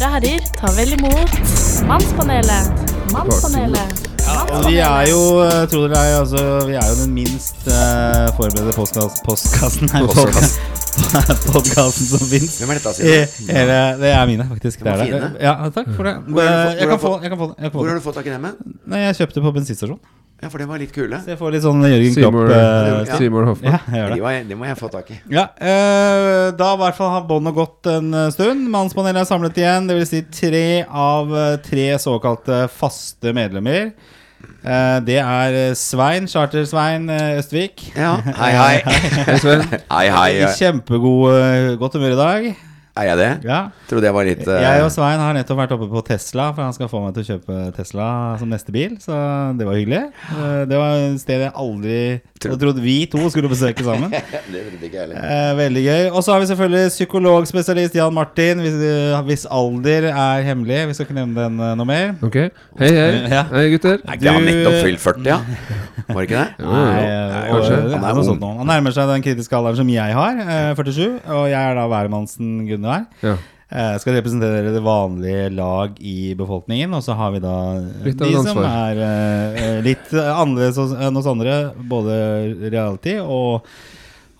damer og herrer, ta vel imot Mannspanelet. Mannspanelet. Og vi er jo, eh, tro det eller ei, altså, vi er jo den minst uh, forberedte postkassen Nei, Postkast. podkasten som fins. Hvem er dette, Simen? det er mine, faktisk. Det er det. Ja, takk for det. Hvor har du fått- jeg, hvor har kan få, jeg kan få det. Hvor har du fått tak i dem? jeg kjøpte på bensinstasjon. Ja, for det var litt kule. Så jeg får litt sånn Jørgen Klopp Seymour eh, Ja. Ja, gjør De, det. var, de må jeg få tak i. Ja, uh, Da i hvert fall har båndet gått en eh, stund. Mannspanelet er samlet igjen. Det vil si tre av eh, tre såkalte faste medlemmer. Uh, det er eh, Svein, Charter-Svein eh, Østvik. Ja, hei, hei. Hei, Sven. Hei, hei. Kjempegod eh, godt humør i dag. Er jeg det? Ja. Trodde jeg var litt uh... Jeg og Svein har nettopp vært oppe på Tesla, for han skal få meg til å kjøpe Tesla som neste bil. Så det var hyggelig. Eh, Det var et sted jeg aldri Tro- trodde vi to skulle besøke sammen. Det trodde ikke jeg heller. Eh, veldig gøy. Og så har vi selvfølgelig psykologspesialist Jan Martin, hvis, eh, hvis alder er hemmelig. Vi skal ikke nevne den eh, noe mer. Ok. Hei, hei. Ja. Hei, gutter. Du... ikke han nettopp fylt 40, ja? Var det ikke det? Jo. Nei, og, kanskje. Han er nå. Han nærmer seg den kritiske alderen som jeg har, eh, 47. Og jeg er da hvermannsen Gunnar. Ja. Eh, skal representere det vanlige lag i befolkningen. Og så har vi da Litt de som er eh, eh, litt annerledes enn oss andre. Både reality og,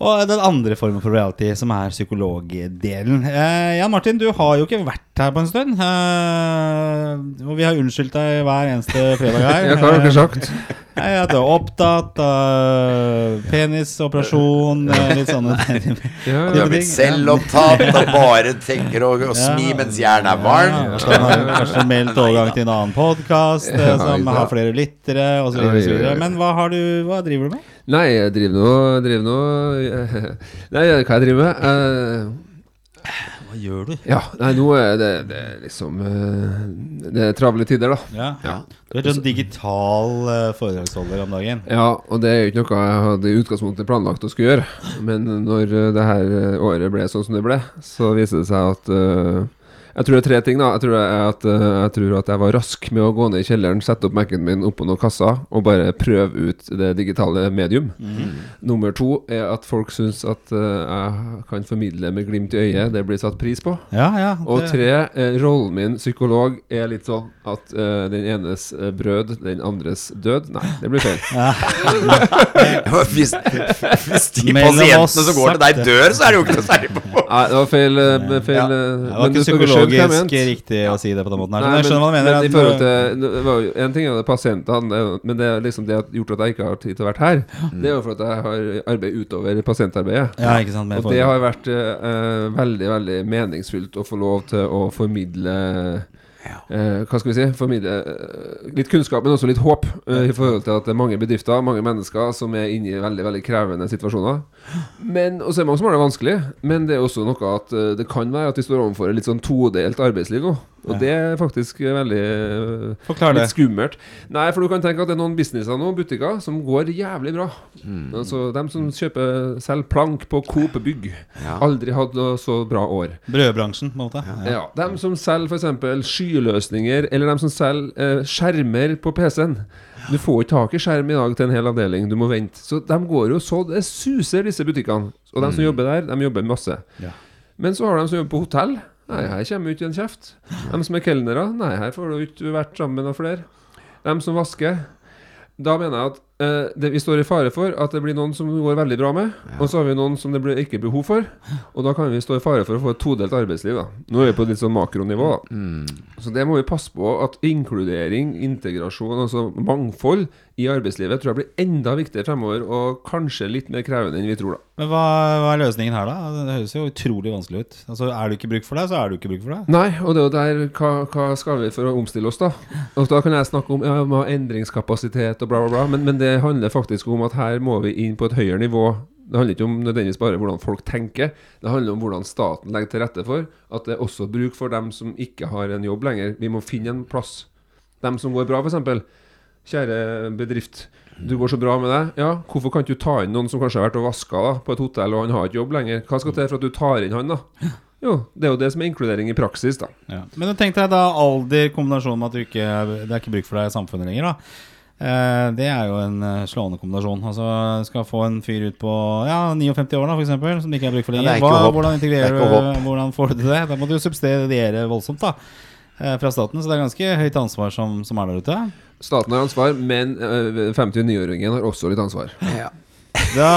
og den andre formen for reality, som er psykologdelen. Eh, Jan Martin, du har jo ikke vært her på en stund. Eh, og vi har unnskyldt deg hver eneste fredag her. jeg har ikke sagt? Nei, at du er opptatt av penisoperasjon, eh, litt sånne ting. Du har blitt selvopptatt og bare tenker å, å smi mens jernet er varmt. Ja, kanskje meldt overgang til en annen podkast som har flere lyttere osv. Men hva, har du, hva driver du med? Nei, jeg driver nå driver nå Nei, hva jeg driver med? Eh, Hva gjør du? ja, nei, nå er det, det er liksom eh, Det er travle tider, da. Ja. Ja. Du er sånn digital eh, foredragsholder om dagen. Ja, og det er jo ikke noe jeg hadde i utgangspunktet planlagt å skulle gjøre. Men når eh, det her året ble sånn som det ble, så viser det seg at eh, Jeg tror det er tre ting, da. Jeg tror, det er at, eh, jeg tror at jeg var rask med å gå ned i kjelleren, sette opp Mac-en min oppå noen kasser og bare prøve ut det digitale medium. Nummer to er at folk syns at eh, jeg kan formidle med glimt i øyet. Det blir satt pris på. Ja, ja. Og tre, eh, rollen min psykolog er litt sånn at uh, den enes eh, brød, den andres død. Nei, det blir feil. Hvis, hvis de Mellom pasientene som går til deg, dør, så er det jo ikke noe særlig på Nei, det var feil. eh, feil Ja. eh, Det var men ikke du- dere skjønner mente. riktig å si det på den måten her. Nei, Men jeg skjønner hva du mener. men i forhold til det var jo, En ting er det pasientene, eh, men det er liksom det har gjort at jeg ikke har tid til å være her. Det er jo for at jeg har arbeid utover pasientarbeidet. Ja, ikke sant. Og det har vært uh, veldig, veldig meningsfylt å få lov til å formidle eh, Hva skal vi si? Formidle eh, litt kunnskap, men også litt håp. eh, I forhold til at det er mange bedrifter, mange mennesker, som er inne i veldig veldig krevende situasjoner. Men, Og så er det mange som har det vanskelig. Men det er også noe at eh, det kan være at vi står overfor et litt sånn todelt arbeidsliv nå. Og Ja. det er faktisk veldig eh, Forklar det. Skummelt. Nei, for du kan tenke at det er noen businesser nå, butikker, som går jævlig bra. Altså, dem som kjøper selv plank på Coop Bygg, Ja. aldri hatt så bra år. Brødbransjen, på en måte. Ja. Dem som selger f.eks. skyløsninger, eller dem som selger eh, skjermer på PC-en. Du får ikke tak i skjerm i dag til en hel avdeling, du må vente. Så de går jo så det suser, disse butikkene. Og de som jobber der, de jobber masse. Ja. Men så har de som jobber på hotell. Nei, her kommer du ikke en kjeft. De som er kelnere. Nei, her får du ikke vært sammen med noen flere. De som vasker. Da mener jeg at eh, det, vi står i fare for at det blir noen som går veldig bra med, og så har vi noen som det blir ikke behov for. Og da kan vi stå i fare for å få et todelt arbeidsliv. da Nå er vi på et litt sånn makronivå. da Mm. Så det må vi passe på at inkludering, integrasjon, altså mangfold i arbeidslivet tror jeg blir enda viktigere fremover, og kanskje litt mer krevende enn vi tror, da. Men hva, hva er løsningen her, da? Det høres jo utrolig vanskelig ut. Altså, Er du ikke bruk for deg, så er du ikke bruk for deg. Nei, og det er jo der hva, hva skal vi for å omstille oss, da? Og da kan jeg snakke om ja, endringskapasitet og bla, bla, bla, men, men det handler faktisk om at her må vi inn på et høyere nivå. Det handler ikke om nødvendigvis bare hvordan folk tenker, det handler om hvordan staten legger til rette for at det er også bruk for dem som ikke har en jobb lenger. Vi må finne en plass. Dem som går bra, f.eks. Kjære bedrift, du går så bra med deg. Ja, hvorfor kan ikke du ta inn noen som kanskje har vært og vaska da, på et hotell, og han har ikke jobb lenger? Hva skal til for at du tar inn han, da? Jo, det er jo det som er inkludering i praksis, da. Ja. Men tenk deg da alder, kombinasjonen med at du ikke, det er ikke bruk for deg i samfunnet lenger. da det er jo en eh, slående kombinasjon. Altså Skal få en fyr ut på ja, 59 år, da, for eksempel, som ikke har brukt for lenge. er Hva, hvordan integrerer er du. Hvordan får du til det? Da må du jo subsidiere voldsomt, da. eh, Fra staten, så det er ganske høyt ansvar som, som er der ute. Staten har ansvar, men øh, 59-åringen har også litt ansvar. Ja. Da,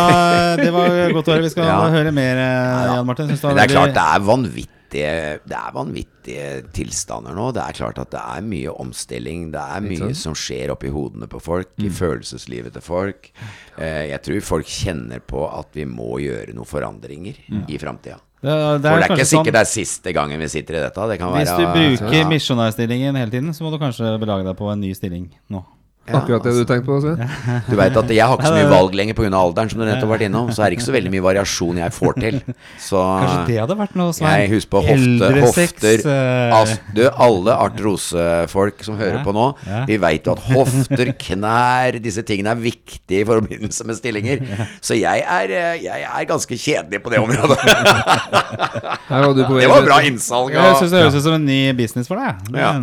det var godt å høre. Vi skal Ja. høre mer, eh, Jan Martin. Det det er klart det er vanvittige Det er vanvittige tilstander nå. Det er klart at det er mye omstilling. Det er mye som skjer oppi hodene på folk, i følelseslivet til folk. Eh, jeg tror folk kjenner på at vi må gjøre noen forandringer i framtida. Det, det det er ikke sånn- sikkert det er siste gangen vi sitter i dette. Det kan Hvis du bruker Ja. misjonærstillingen hele tiden, så må du kanskje belage deg på en ny stilling nå. Ja, Akkurat det du tenkte på, Sven? Du vet at jeg har ikke så mye valg lenger pga. alderen, som du nettopp har vært innom. Så er det ikke så veldig mye variasjon jeg får til. Så Kanskje det hadde vært noe, som jeg husker på hofte, hofter eh, altså, du, Alle artrosefolk som hører Ja, på nå, ja. vi veit jo at hofter, knær, disse tingene er viktige i forbindelse med stillinger. Så jeg er, eh, jeg er ganske kjedelig på det området. Her var du på vei Det var bra innsalg. Jeg syns det høres ut som en ny business for deg. Det- Ja,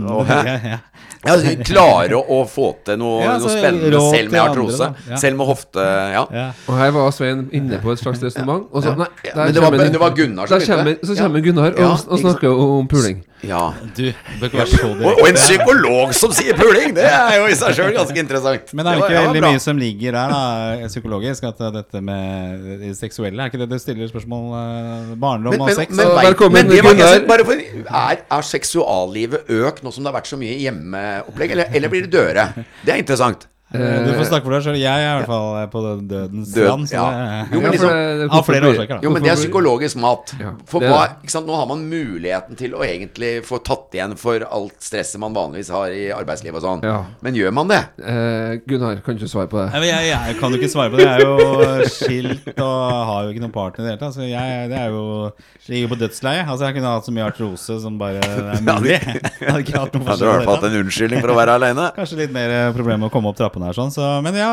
ja, altså, klare å, å få til noe, Ja, noe spennende råd selv med artrose. andre. Ja. Selv med hofte Ja. Ja. Og her var Svein inne på et slags resonnement. Og så, nei, Ja, der men det var- det var Gunnar som begynte. kommer, Så Ja. kommer Gunnar og, Ja, og snakker om puling. Ja. Du, bør ikke være så Og, og en psykolog som sier puling! Det er jo i seg sjøl ganske interessant. Men det er jo ikke ja, veldig bra. mye som ligger der da, psykologisk, at dette med det seksuelle Er ikke det du stiller spørsmål eh, Barndom Men, og men, sex? men, men, velkommen, men det var, bare for, er, er seksuallivet økt nå som det har vært så mye hjemmeopplegg, eller, eller blir det døre? Det er interessant. Eh, du får snakke for deg sjøl. Jeg er i hvert fall eh, på den dødens Død, land. Så ja. det, Jo, men liksom- det- av flere årsaker, da. Jo, men det er psykologisk mat. For hva, ikke sant? Nå har man muligheten til å egentlig få tatt igjen for alt stresset man vanligvis har i arbeidslivet og sånn. Ja. Men gjør man det? Eh, Gunnar, kan du svare på det? Nei, men jeg, jeg kan jo ikke svare på det. Jeg er jo skilt og har jo ikke noen partner i det hele tatt. Så jeg det er jo ligger på dødsleiet. Altså, jeg kunne hatt så mye artrose som bare er mulig. Jeg hadde ikke hatt noe forskjell. du har i hvert fall hatt en unnskyldning for å være aleine. Kanskje litt mer eh, problemer med å komme opp trappene her, sånn. Så, men ja,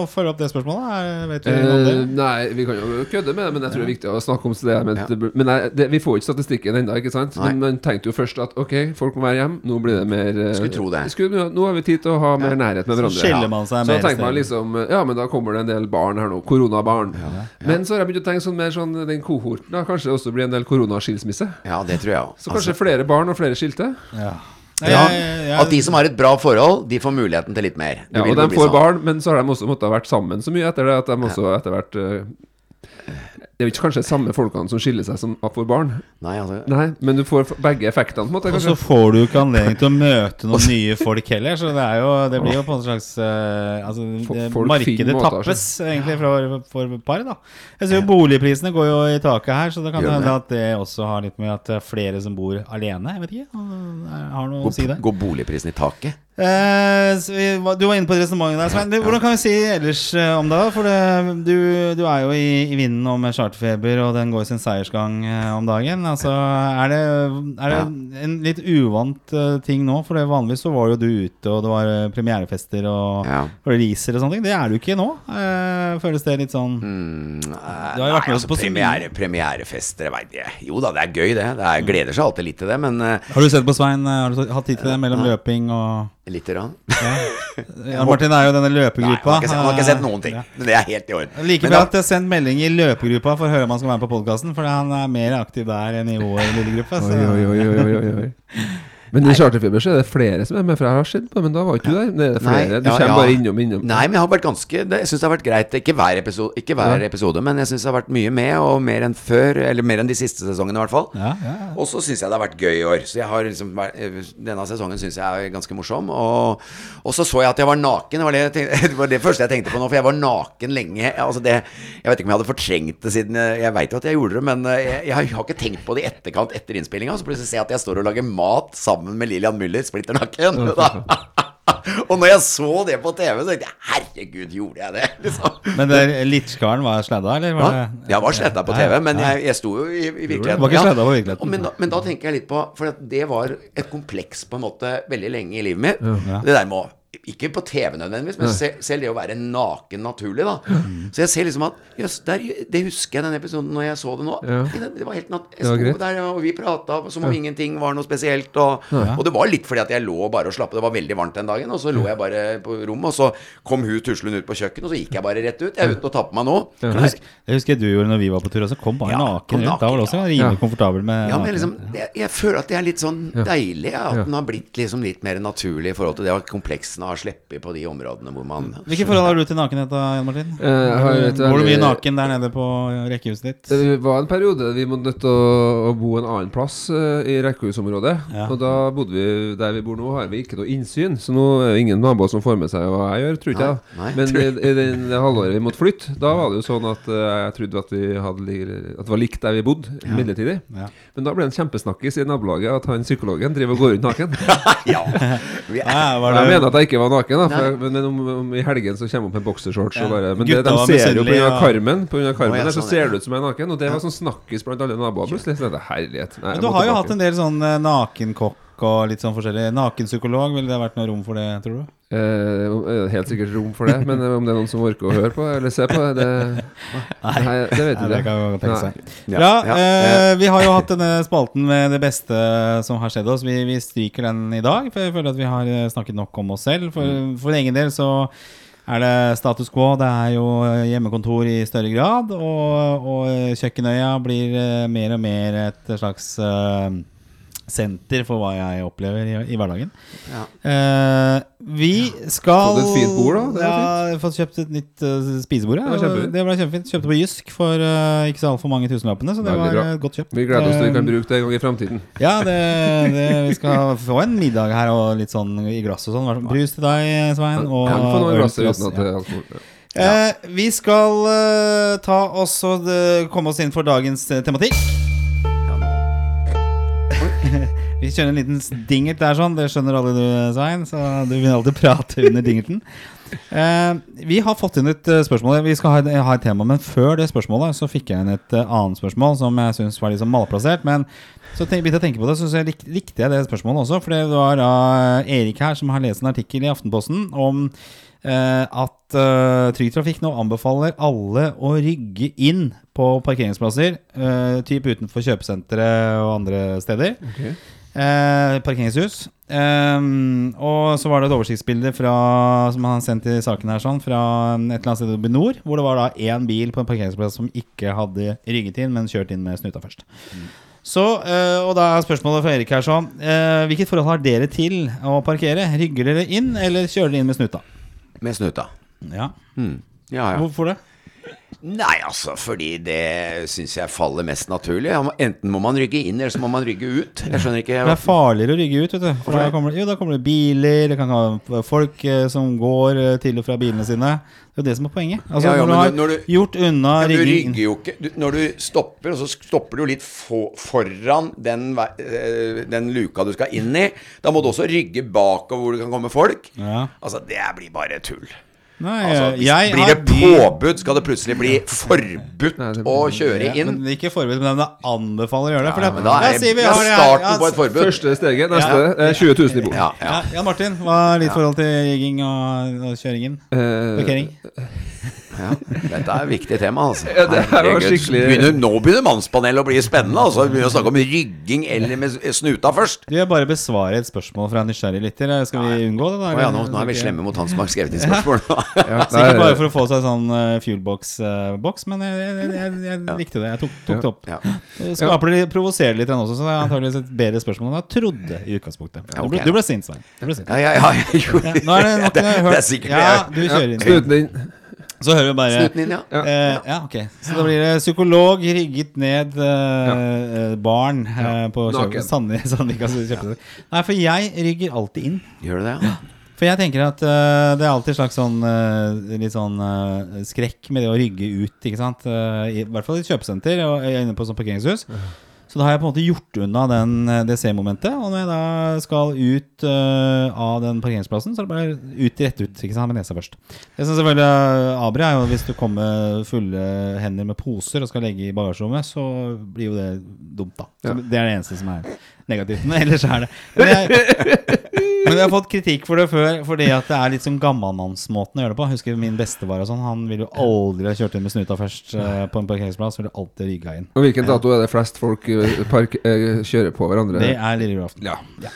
å følge opp det spørsmålet, noe Eh, det? nei, vi kan jo kødde med det, men jeg tror det er viktig å snakke om det. Men, ja. men nei, det, vi får ikke statistikken ennå, ikke sant? Nei. Men man tenkte jo først at ok, folk må være hjemme. Nå blir det mer eh, Skulle tro det. Skulle, nå har vi tid til å ha mer nærhet med Så hverandre. skiller man seg Så mer. da tenker man liksom Ja, men da kommer det en del barn her nå. Koronabarn. Men så har jeg begynt å tenke sånn mer sånn den kohorten. Da kanskje det også blir en del koronaskilsmisse. Ja, det tror jeg også. Så kanskje flere barn og flere skilte. Ja. Ja, At de som har et bra forhold, de får muligheten til litt mer. Det Ja, og de får sånn. barn, men så har de også måttet ha vært sammen så mye etter det at de også etter hvert eh, Det er jo ikke kanskje samme folkene som skiller seg som får barn. Nei, altså Nei, men du får begge effektene, på en måte. Og så får du jo ikke anledning til å møte noen nye folk heller, så det, er jo, det blir jo på en slags uh, Altså, det, folk markedet måter, tappes egentlig for, for par, da. Jeg ser jo boligprisene går jo i taket her, så det kan Gjør hende det? at det også har litt med at er flere som bor alene. Jeg vet ikke. Har noe å si der. går boligprisene i taket? Så vi, du var inne på resonnementet der, Svein. Hvordan kan vi si ellers uh, om det? For det, du, du er jo i, i vinden med charterfeber, og den går sin seiersgang uh, om dagen. Altså, er det, er det en litt uvant ting nå? For det vanligvis så var jo du ute, og det var premierefester og Ja. releaser og sånne ting. Det er du ikke nå. Føles det litt sånn Mm, Du har jo vært med altså, på premiere, premierefester. Jo da, det er gøy, det. Det er, gleder seg alltid litt til det, men uh, Har du sett på Svein? Har du hatt tid til det mellom løping og lite grann. ja, Martin er jo denne Nei, han, løpegruppa. har ikke, sett- han har ikke sett noen ting. Ja. Men det er helt i orden. Like bra at jeg har sendt melding i løpegruppa for å høre om han skal være med på podkasten, for han er mer aktiv der enn i vår lille gruppe. Oi, Så. oi, oi, oi, oi, oi. Men i Charterfeber så er det flere som er med, for jeg har sett på det, men da var ikke du der. Det er flere. Du kommer bare innom, innom. Nei, men jeg har vært ganske det, Jeg syns det har vært greit. Ikke hver episode, ikke hver Ja. episode men jeg syns det har vært mye med, og mer enn før. Eller mer enn de siste sesongene, i hvert fall. Ja, ja, ja. Og så syns jeg det har vært gøy i år. Så jeg har liksom Denne sesongen syns jeg er ganske morsom. Og, og så så jeg at jeg var naken. Det var det, jeg tenkte, det var det første jeg tenkte på nå, for jeg var naken lenge. Altså det, jeg vet ikke om jeg hadde fortrengt det siden Jeg, jeg veit jo at jeg gjorde det, men jeg, jeg har ikke tenkt på det i etterkant etter innspillinga. Så plutselig ser jeg at jeg står og lager mat sammen med Lillian Müller, splitter nakken. og når jeg så det på TV, så tenkte jeg herregud, gjorde jeg det? Liksom. Men det Litchkaren var sledda, eller? Var Ja, det? jeg var sledda på TV, men jeg, jeg sto jo i, i virkeligheten. Var ikke Ja. på virkeligheten. Ja. Men da, men da tenker jeg litt på For det var et kompleks på en måte veldig lenge i livet mitt. Ja. Det der med å ikke på TV nødvendigvis, men se, selv det å være naken naturlig, da. Så jeg ser liksom at Jøss, der- det husker jeg den episoden når jeg så det nå. Ja. Det var helt nat Jeg Det var sto der, og vi prata som om ingenting var noe spesielt. Og, og det var litt fordi at jeg lå bare og slappet. Det var veldig varmt den dagen. Og så lå jeg bare på rommet, og så kom hun tuslende ut på kjøkkenet, og så gikk jeg bare rett ut. Jeg uten å ta på meg nå. Det husker, det husker jeg du gjorde når vi var på tur også. Kom bare Ja, naken kom rundt. Da var du også rimelig Ja. komfortabel med Ja, men liksom, jeg, jeg føler at det er litt sånn deilig, ja, at den har blitt liksom litt mer naturlig i forhold til det at kompleksene har sluppet på de områdene hvor man Hvilke forhold har du til nakenhet da, Jan Martin? Eh, jeg har Går du mye naken der nede på rekkehuset ditt? Det var en periode vi måtte nødt til å, å bo en annen plass uh, i rekkehusområdet. Ja. Og da bodde vi der vi bor nå, har vi ikke noe innsyn. Så nå er det ingen naboer som får med seg hva jeg gjør, tror ikke jeg. Nei, nei, Men i, i den- det halvåret vi måtte flytte, da var det jo sånn at uh, jeg trodde at, vi hadde, li- at det var likt der vi bodde, midlertidig. Ja. Men da ble det en kjempesnakkis i nabolaget at han psykologen driver og går rundt naken. Ja. Vi Ja, Jeg mener at jeg ikke var naken, da, for men, men om, om i helgen så kommer hun opp med boksershorts. Ja. Bare, men det, de ser jo pga. av karmen, på grunn av ja, der, så ser det ut som jeg er naken. Og det var sånn snakkis blant alle naboer plutselig. Så det er herlighet. Nei, men du har jo hatt en del sånn eh, nakenkokk og litt sånn forskjellig. Nakenpsykolog, ville det vært noe rom for det, tror du? Eh, er helt sikkert rom for det, men om det er noen som orker å høre på eller se på, det, nei, det vet vi ikke. Bra. ja. eh, vi har jo hatt denne spalten med det beste som har skjedd oss. Vi, vi stryker den i dag, for jeg føler at vi har eh, snakket nok om oss selv. For, for egen del så er det status quo. Det er jo hjemmekontor i større grad. Og, og Kjøkkenøya blir eh, mer og mer et slags eh, senter for hva jeg opplever i, i hverdagen. Ja. Eh, vi skal Fått et fint bord, da. Det ja, har fått kjøpt et nytt uh, spisebord. ja. Det det ble kjempefint. Kjøpte på Jysk for uh, ikke så altfor mange tusenlappene, så det Veldig var bra. eh, godt kjøpt. Vi gleder oss til vi kan Eh, bruke det en gang i framtiden. Ja, det, det, vi skal få en middag her og litt sånn i glass og sånn. Brus til deg, Svein. Og Kan få noen glass uten at det ja. er alkohol. Eh, vi skal eh, ta oss og eh, komme oss inn for dagens eh, tematikk. Vi kjører en liten dingert der, sånn. Det skjønner alle du, Svein. Så du vil alltid prate under dingerten. Eh, vi har fått inn et eh, spørsmål. Vi skal ha ha et tema, men før det spørsmålet så fikk jeg inn et eh, annet spørsmål som jeg syns var sånn malplassert. Men så begynte jeg å tenke på det, så, så lik, likte jeg det spørsmålet også. For det var Erik her som har lest en artikkel i Aftenposten om at uh, Trygg Trafikk nå anbefaler alle å rygge inn på parkeringsplasser, uh, typ utenfor kjøpesentre og andre steder. Eh, parkeringshus. Eh, og så var det et oversiktsbilde fra, som han sendte i saken her sånn, fra et eller annet sted oppe i nord, hvor det var da én bil på en parkeringsplass som ikke hadde rygget inn, men kjørt inn med snuta først. Så, eh, og da er spørsmålet fra Erik her sånn eh, Hvilket forhold har dere til å parkere? Rygger dere inn, eller kjører dere inn med snuta? Med snuta. Ja. Mm. Ja, ja. Hvorfor det? Nei, altså, fordi det syns jeg faller mest naturlig. Enten må man rygge inn, eller så må man rygge ut. Jeg skjønner ikke Det er farligere å rygge ut, vet du. For da kommer, det- jo, da kommer det biler, det kan være folk eh, som går eh, til og fra bilene sine. Det er jo det som er poenget. Altså, Ja, ja, når, du har når du- gjort unna Ja, du rygger jo ikke du, Når du stopper, og så stopper du litt for, foran den, eh, den luka du skal inn i, da må du også rygge bakover hvor det kan komme folk. Ja. Altså, det blir bare tull. Nei, Altså, eh, hvis, jeg blir det påbud, skal det plutselig bli forbudt Nei, det- å kjøre Ja, inn? men Ikke forbudt, men det anbefaler å gjøre det. For Ja, det- men da er oss vi har- ja, starten ja, på et forbud. Første steget, neste Ja. 20 000 i bot. Ja, ja. Ja, Jan Martin, hva er ditt forhold til jigging og, og kjøringen? Parkering? Parkering? Ja, dette er et viktig tema, altså. Ja, det er jo skikkelig- begynner, Nå begynner mannspanelet å bli spennende. Altså. Vi begynner å snakke om rygging eller med snuta først. Du vil bare besvare et spørsmål fra en nysgjerrig lytter. Skal vi unngå det? da? Ja, nå, nå er vi slemme mot han som har skrevet inn spørsmål. ja, Sikkert bare for å få seg sånn uh, fuelbox-boks, men jeg, jeg, jeg, jeg likte det. Jeg tok, tok det opp. Ja. Det Skaper det provoserer litt også, så det er antakeligvis et bedre spørsmål enn jeg trodde i utgangspunktet. Du ble, ok. du ble sint, Svein. Ja, ja, ja, jeg gjorde Ja, nå er det nok det, det er sikkert Ja, jeg- du kjører inn. Så hører vi bare Snuten inn, ja. Ja. Eh, ja, ok. Så da blir det psykolog rigget ned eh, eh, barn eh, på Naken. kjøpet. Sandvika Sandvika kjøpesenter. Nei, for jeg rygger alltid inn. Gjør du det? Ja. For jeg tenker at eh, det er alltid en slags sånn eh, litt sånn eh, skrekk med det å rygge ut, ikke sant. Eh, I hvert fall i et kjøpesenter og jeg er inne på sånn parkeringshus. Så da har jeg på en måte gjort unna den, eh, det C-momentet. Og når jeg da skal ut uh, av den parkeringsplassen, så er det bare ut rett ut ikke sant, med nesa først. Det som selvfølgelig abri, er jo hvis du kommer fulle hender med poser og skal legge i bagasjerommet, så blir jo det dumt, da. Så. Det er det eneste som er negativt. Men ellers er det Men, jeg, men jeg har fått kritikk for det før fordi at det er litt sånn gammalmannsmåten å gjøre det på. Jeg husker min bestefar og sånn. Han ville jo aldri ha kjørt inn med snuta først uh, på en parkeringsplass. Ville alltid rygga inn. Og hvilken dato er det flest folk eh, park, uh, kjører på hverandre? Det er lille julaften. Ja. Ja.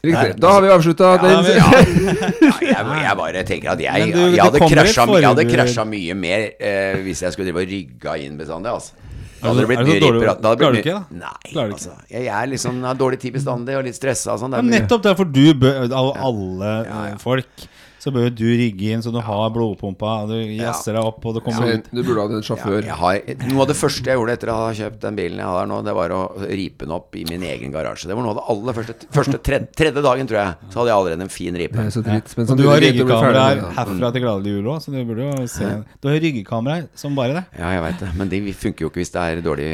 Riktig. Da har vi avslutta Ja, den. vi- Ja, jeg, jeg bare tenker at jeg, du, jeg, hadde krasja, jeg hadde krasja mye mer eh, hvis jeg skulle drive og rygga inn bestandig. Altså. Da hadde det- det blitt det mye riper. Det klarer du ikke, mye- Nei, Klarer du ikke? altså. Jeg, jeg er liksom, har dårlig tid bestandig og litt stressa og sånn. Ja, nettopp derfor du bør Av alle Ja, ja. folk så bør jo du rygge inn så du har blodpumpa, du jazzer deg opp, og du kommer ut. Du burde hatt en sjåfør. noe av det første jeg gjorde etter å ha kjøpt den bilen jeg har nå, det var å ripe den opp i min egen garasje. Det var noe av det aller første, første tredje, tredje dagen, tror jeg, så hadde jeg allerede en fin ripe. Det er så dritt. Men du har det. herfra til gladelig jul òg, så du burde jo se Du har ryggekamera som bare det. Ja, jeg veit det, men de funker jo ikke hvis det er dårlig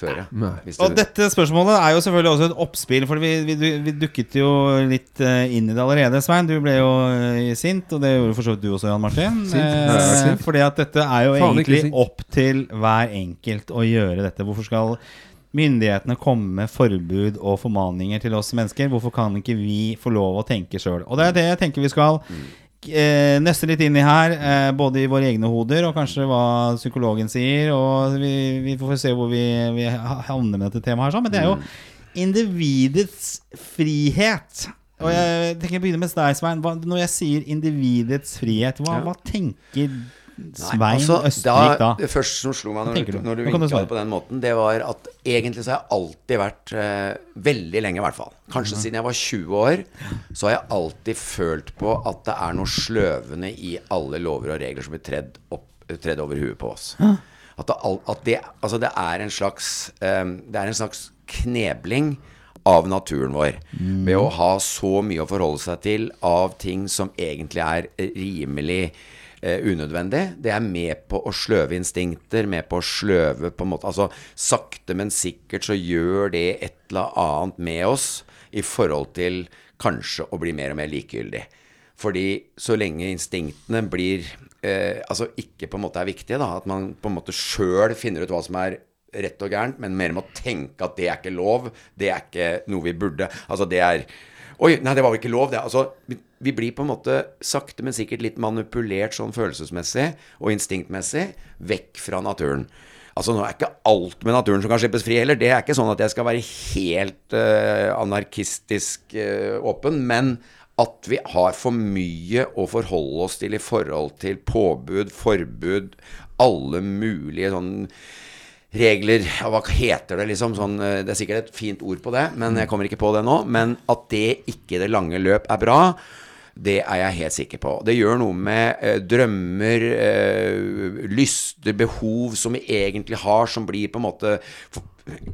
føre. Nei. Hvis Og dette spørsmålet er jo selvfølgelig også et oppspill, for vi, vi, vi dukket jo litt eh, inn i det allerede, Svein. Du ble jo eh, sint, og det gjorde for så vidt du også, Jan Martin. Eh, fordi at dette er jo Faen, egentlig opp til hver enkelt å gjøre dette. Hvorfor skal myndighetene komme med forbud og formaninger til oss mennesker? Hvorfor kan ikke vi få lov å tenke sjøl? Og det er det jeg tenker vi skal eh, nøste litt inn i her, eh, både i våre egne hoder og kanskje hva psykologen sier. Og vi, vi får se hvor vi, vi havner med dette temaet her. Men det er jo individets frihet. Og jeg tenker jeg begynner med deg, Svein. Når jeg sier individets frihet, hva, hva tenker Nei, Svein altså, Østvik da? Det første som slo meg når, du, når du vinka på den måten, det var at egentlig så har jeg alltid vært eh, Veldig lenge, i hvert fall. Kanskje Mhm. siden jeg var 20 år, så har jeg alltid følt på at det er noe sløvende i alle lover og regler som blir tredd, opp, tredd over huet på oss. At, det, at det, altså det er en slags um, Det er en slags knebling av naturen vår. Ved å ha så mye å forholde seg til av ting som egentlig er rimelig eh, unødvendig. Det er med på å sløve instinkter, med på å sløve på en måte Altså sakte, men sikkert så gjør det et eller annet med oss i forhold til kanskje å bli mer og mer likegyldig. Fordi så lenge instinktene blir eh, Altså ikke på en måte er viktige, da, at man på en måte sjøl finner ut hva som er rett og gærent, men mer med å tenke at det er ikke lov, det er ikke noe vi burde Altså det er Oi, nei, det var jo ikke lov, det. Altså, vi, vi blir på en måte sakte, men sikkert litt manipulert sånn følelsesmessig og instinktmessig vekk fra naturen. Altså Nå er ikke alt med naturen som kan slippes fri heller. Det er ikke sånn at jeg skal være helt uh, anarkistisk uh, åpen. Men at vi har for mye å forholde oss til i forhold til påbud, forbud, alle mulige sånn regler Hva heter det, liksom? Sånn, eh, det er sikkert et fint ord på det, men jeg kommer ikke på det nå. Men at det ikke i det lange løp er bra, det er jeg helt sikker på. Det gjør noe med eh, drømmer, eh, lyster, behov som vi egentlig har, som blir på en måte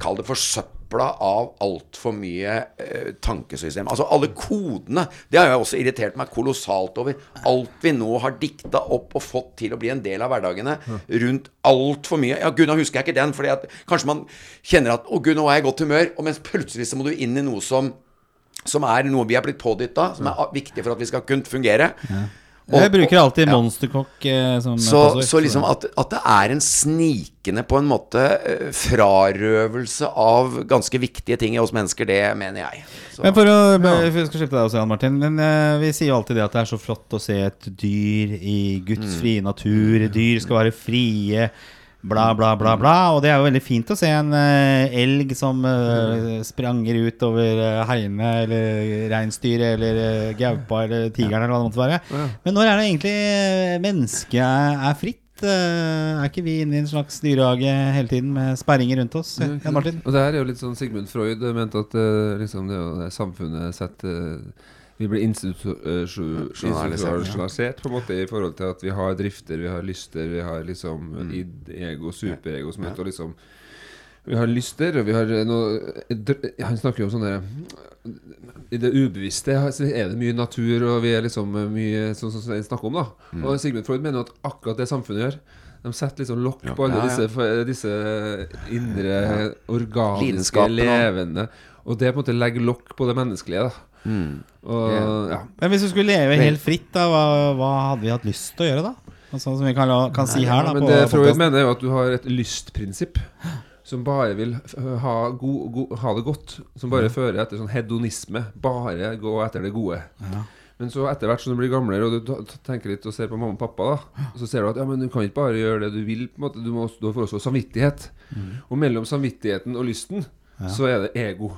Kall det forsøpla av altfor mye eh, tankesystem. Altså alle kodene. Det har jeg også irritert meg kolossalt over. Alt vi nå har dikta opp og fått til å bli en del av hverdagene rundt altfor mye. Ja, gud, nå husker jeg ikke den, at kanskje man kjenner at Å, gud, nå er jeg i godt humør. Og mens plutselig så må du inn i noe som som er noe vi er blitt pådytta, som er viktig for at vi skal kunne fungere. Og- Jeg bruker alltid ja. monsterkokk eh, som Så, passord, så liksom at, at det er en snikende på en måte eh, frarøvelse av ganske viktige ting i oss mennesker, det mener jeg. Så, Men for å for skal slippe deg også, Jan Martin. Men eh, vi sier jo alltid det at det er så flott å se et dyr i Guds Mm. natur. Dyr skal være frie. Bla, bla, bla, bla. Og det er jo veldig fint å se en uh, elg som uh, spranger ut over uh, heiene, eller reinsdyret, eller gaupa, eller tigeren, eller hva det måtte være. Men når er det egentlig mennesket er, er fritt? Er ikke vi inne i en slags dyrehage hele tiden med sperringer rundt oss? Jan Martin? Og det her er jo litt sånn Sigmund Freud mente at liksom det, er det samfunnet setter Vi blir eh, Institusjonalisert, på en måte i forhold til at vi har drifter, vi har lyster, vi har liksom id, ego, superego som heter liksom Vi har lyster, og vi har noe Han snakker jo om sånne I det ubevisste er det mye natur, og vi er liksom mye sånn som han snakker om, da. Mm. Og Sigmund Freud mener at akkurat det samfunnet gjør de setter liksom lokk Ja. på alle Ja, ja. disse, disse indre organiske, Lidenskapen levende Og det på en måte legger lokk på det menneskelige. da mm. Og ja, Men hvis du skulle leve helt fritt, da, hva, hva hadde vi hatt lyst til å gjøre da? Altså, som vi kan, la- kan si her, da. Men det Freud mener, er jo at du har et lystprinsipp. som bare vil ha, go, go, ha det godt. Som bare fører etter sånn hedonisme. Bare gå etter det gode. Men så etter hvert som du blir gamlere og du tenker litt og ser på mamma og pappa, da så ser du at ja, men du kan ikke bare gjøre det du vil. på en måte Du, må, du får også samvittighet. Og mellom samvittigheten og lysten så er det ego,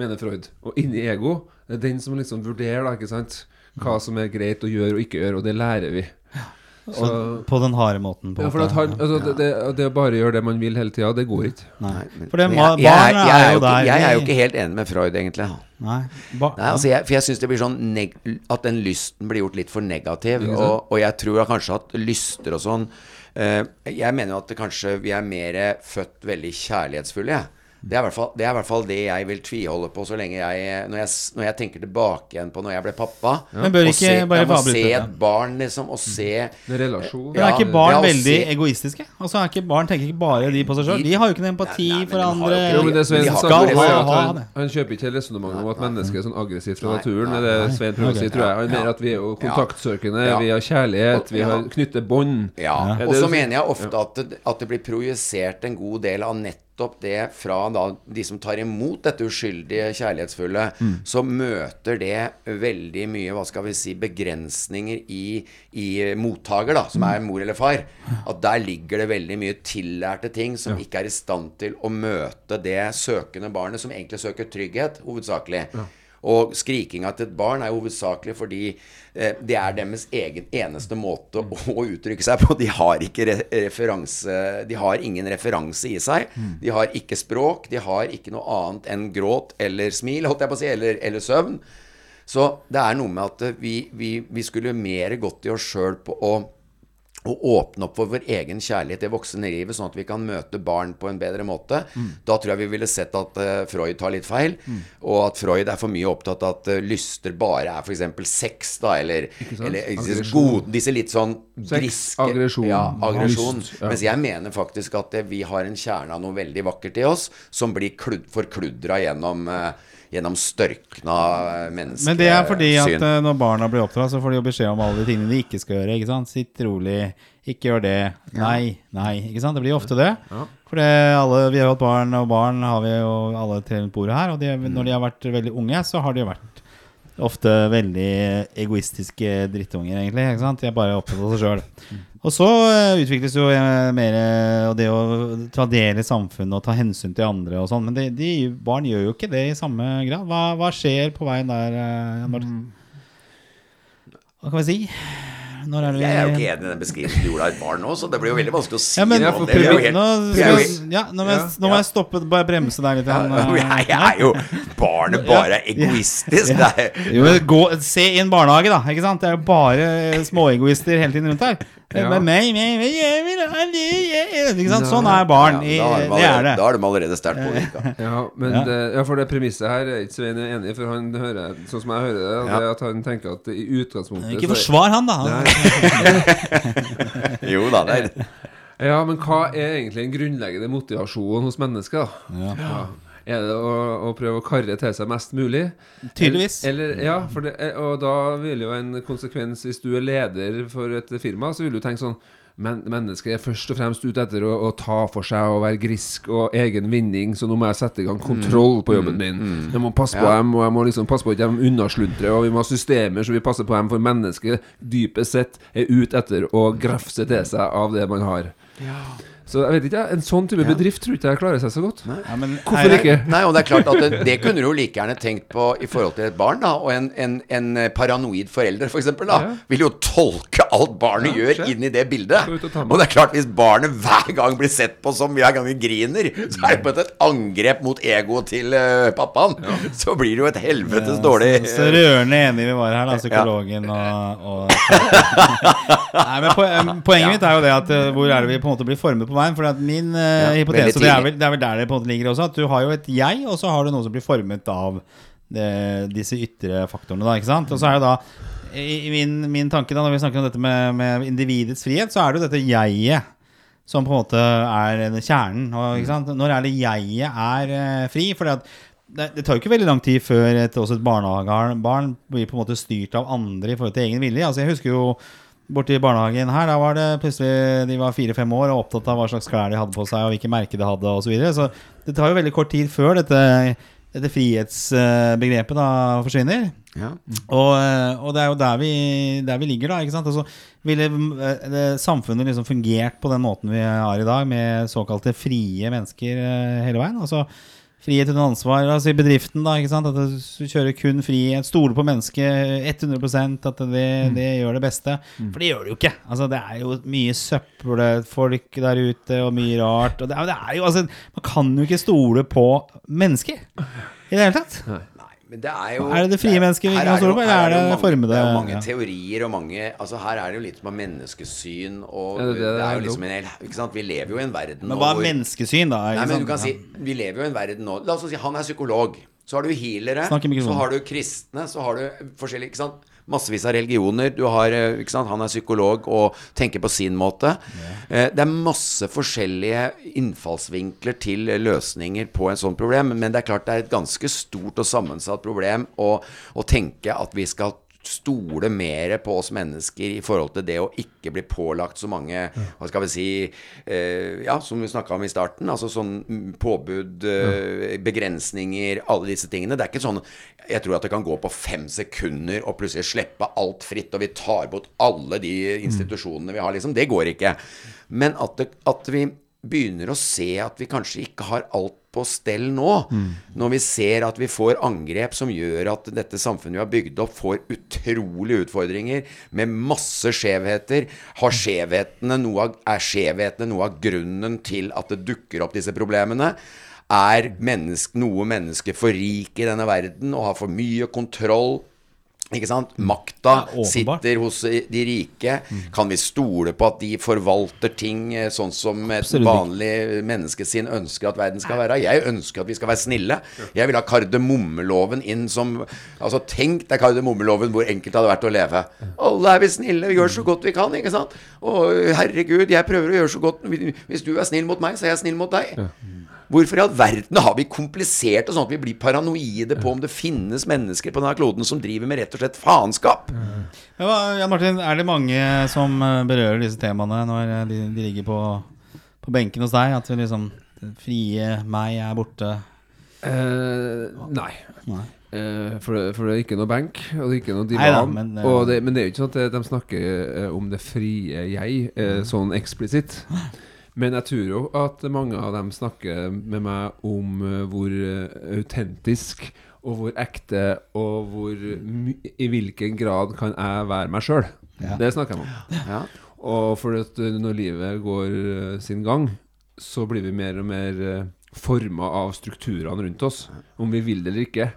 mener Freud. Og inni ego det er den som liksom vurderer da, ikke sant? hva som er greit å gjøre og ikke gjøre, og det lærer vi. Så, Og på den harde måten. På ja, for at han, altså, det, det, det å bare gjøre det man vil hele tida, det går ikke. Nei. Men- For det, men ma- jeg, jeg, jeg, er jo ikke, der jeg er jo ikke helt enig med Freud, egentlig. Nei. Ba Nei, altså jeg, for jeg syns det blir sånn neg At den lysten blir gjort litt for negativ. Og, og jeg tror kanskje at lyster og sånn uh, Jeg mener jo at kanskje vi er mer født veldig kjærlighetsfulle, jeg. Det er, fall, det er i hvert fall det jeg vil tviholde på så lenge jeg Når jeg, når jeg tenker tilbake igjen på når jeg ble pappa. Men bør ikke se, bare jeg må se et barn, liksom, og se Det er relasjon. Men er ikke barn ja, veldig se- egoistiske? Altså er ikke Barn tenker ikke bare de på seg sjøl. De har jo ikke noen empati Nei, nei, for de andre. ikke Jo, men det Svein var jo Ha han, han kjøper ikke resonnementet om at mennesket er sånn aggressivt fra Nei, naturen. nei, Det er. Svein prøver å si, tror jeg. Han Ja. mener at vi er jo kontaktsøkende, Ja. vi har kjærlighet, vi har knytter bånd. Ja, Er og så mener jeg ofte at det, blir projisert en god del av nettopp det fra da de som tar imot dette uskyldige, kjærlighetsfulle, så møter det veldig mye, hva skal vi si, begrensninger i, i mottaker, da, som er mor eller far. At der ligger det veldig mye tillærte ting som ikke er i stand til å møte det søkende barnet, som egentlig søker trygghet, hovedsakelig. Og skrikinga til et barn er hovedsakelig fordi eh, det er deres egen eneste måte å, uttrykke seg på. De har De har ingen referanse i seg. De har ikke språk. De har ikke noe annet enn gråt eller smil, holdt jeg på å si, eller, eller søvn. Så det er noe med at vi, vi, vi skulle mer gått i oss sjøl på å å åpne opp for vår egen kjærlighet i voksenlivet, sånn at vi kan møte barn på en bedre måte. Da tror jeg vi ville sett at uh, Freud tar litt feil, og at Freud er for mye opptatt av at uh, lyster bare er f.eks. sex, da, eller, eller gode, disse litt sånn griske aggresjon, Ja, aggresjon. ja. Mens jeg mener faktisk at uh, vi har en kjerne av noe veldig vakkert i oss, som blir klud forkludra gjennom eh, Gjennom størkna eh, menneskesyn. Men det er fordi at eh, når barna blir oppdratt, så får de jo beskjed om alle de tingene de ikke skal gjøre. ikke sant? Sitt rolig, ikke gjør det. Nei, nei. ikke sant? Det blir jo ofte det. For alle, vi har jo hatt barn, og barn har vi jo alle til bordet her. Og de, når de har vært veldig unge, så har de jo vært ofte veldig egoistiske drittunger, egentlig. ikke sant? De er bare opptatt av seg sjøl. Og så eh, utvikles jo eh, mer eh, og det å ta del i samfunnet og ta hensyn til andre og sånn. Men de, de, barn gjør jo ikke det i samme grad. Hva, hva skjer på veien der, eh, Jan Martin? Hva kan vi si? Når er Jeg er jo ikke enig i den beskrivelsen du gjorde av et barn nå, så det blir jo veldig vanskelig å si ja, men, Ja, for helt- nå, ja, nå må jeg, nå må jeg stoppe, bare bremse deg litt. Ja, eh, jeg er jo Barnet bare er egoistisk. Jo, gå, se inn barnehage, da. Det er jo bare småegoister hele tiden rundt her. Er Ja. Ikke sant? Sånn er barn. i, ja, da, er de det er da er de allerede sterkt påvirka. Ja, men Ja. Det, ja, for det premisset her er ikke Svein enig i, for han hører, sånn som jeg hører det, Ja. det er at han tenker at i utgangspunktet Ikke forsvar han, da. Jo da, det er Ja, men hva er egentlig den grunnleggende motivasjonen hos mennesker? Ja. Ja. Er det å, å prøve å karre til seg mest mulig? Tydeligvis. Eller, ja, for det, er- og da vil jo en konsekvens Hvis du er leder for et firma, så vil du tenke sånn men mennesket er først og fremst ute etter å, å ta for seg og være grisk og egen vinning, så nå må jeg sette i gang kontroll på jobben min. Jeg må passe på dem, og jeg må liksom passe på at de unnasluntrer, og vi må ha systemer så vi passer på dem, for mennesket dypest sett er ute etter å grafse til seg av det man har. Så jeg vet ikke, en sånn type bedrift tror ikke jeg klarer seg så godt. Ja, men, Hvorfor nei, ikke? Nei, og det er klart at det, det kunne du jo like gjerne tenkt på i forhold til et barn, da. Og en, en, en paranoid forelder, for eksempel, da, Ja. vil jo tolke alt barnet Ja, gjør inn i det bildet. Og. Og det er klart, hvis barnet hver gang blir sett på som hver gang vi griner, så er det på et angrep mot egoet til uh, pappaen. Så blir det jo et helvetes dårlig Så rørende enige vi var her, da, psykologen og, og Nei, men poen- Poenget mitt er jo det at eh, hvor er det vi på en måte blir formet på veien? For min eh, Ja, hypotese, det er, vel, det er vel der det på en måte ligger også, at du har jo et jeg, og så har du noe som blir formet av det, disse ytre faktorene. da, ikke sant? Og så er det da i min, min tanke da, når vi snakker om dette med, med individets frihet, så er det jo dette jeget som på en måte er kjernen. Og, sant? Når er det jeget er eh, fri? For det, det tar jo ikke veldig lang tid før et, også et barnehagebarn blir på en måte styrt av andre i forhold til egen vilje. Altså Jeg husker jo borti barnehagen her, da var det plutselig De var fire-fem år og opptatt av hva slags klær de hadde på seg, og hvilke merker de hadde, osv. Så, videre. så det tar jo veldig kort tid før dette, dette frihetsbegrepet da forsvinner. Ja. Og, eh, og det er jo der vi, der vi ligger, da. ikke sant? Altså, ville eh, det, samfunnet liksom fungert på den måten vi har i dag, med såkalte frie mennesker eh, hele veien? Altså frihet under ansvar. Altså i bedriften, da. ikke sant? At du kjører kun frihet. Stoler på mennesket 100% at det, det gjør det beste. For det gjør det jo ikke. Altså Det er jo mye søppelfolk der ute, og mye rart. Og det det er jo, altså Man kan jo ikke stole på mennesker i det hele tatt. Nei, men det er jo Er det det frie mennesket vi kan stole på, eller er det formede- Det er jo mange ja. teorier og mange Altså Her er det jo litt med menneskesyn og Ja, det er det, er jo liksom en hel Ikke sant Vi lever jo i en verden Men hva er menneskesyn, da? Nei, men du kan si Vi lever jo i en verden nå La oss si han er psykolog. Så har du healere. Så har du kristne. Så har du forskjellige Ikke sant? Massevis av religioner. Du har eh, Ikke sant? Han er psykolog og tenker på sin måte. Yeah. Det er masse forskjellige innfallsvinkler til løsninger på en sånn problem. Men det er klart det er et ganske stort og sammensatt problem å, å tenke at vi skal stole mer på oss mennesker i forhold til det å ikke bli pålagt så mange Hva skal vi si eh, Ja, som vi snakka om i starten. Altså sånn mm, påbud, eh, begrensninger, alle disse tingene. Det er ikke sånn Jeg tror at det kan gå på fem sekunder og plutselig slippe alt fritt, og vi tar bort alle de institusjonene vi har, liksom. Det går ikke. Men at, det, at vi begynner å se at vi kanskje ikke har alt på stell nå. Når vi ser at vi får angrep som gjør at dette samfunnet vi har bygd opp, får utrolige utfordringer med masse skjevheter. Har skjevhetene noe av, er skjevhetene noe av grunnen til at det dukker opp disse problemene? Er menneske, noe menneske for rik i denne verden og har for mye kontroll? Ikke sant? Makta Ja, sitter hos de rike. Kan vi stole på at de forvalter ting eh, sånn som et vanlig menneske sin ønsker at verden skal være? Jeg ønsker at vi skal være snille. Jeg vil ha kardemommeloven inn som Altså, tenk deg kardemommeloven hvor enkelt det hadde vært å leve. Alle er vi snille, vi gjør så godt vi kan, ikke sant? Og herregud, jeg prøver å gjøre så godt Hvis du er snill mot meg, så er jeg snill mot deg. Hvorfor i all verden har vi komplisert det sånn at vi blir paranoide på om det finnes mennesker på denne kloden som driver med rett og slett faenskap? Ja, Martin, er det mange som eh, berører disse temaene når eh, de, de ligger på, på benken hos deg? At det liksom Frie meg er borte. Eh, nei. Nei. Eh, for, det, for det er ikke noe benk, og det er ikke noe divan. Neida, men, eh, og det, men det er jo ikke sånn at de snakker eh, om det frie jeg eh, sånn eksplisitt. Men jeg tror jo at mange av dem snakker med meg om eh, hvor eh, autentisk og hvor ekte og hvor i hvilken grad kan jeg være meg sjøl. Ja. Det snakker jeg om. Ja. Og for at eh, når livet går sin gang, så blir vi mer og mer forma av strukturene rundt oss, om vi vil det eller ikke.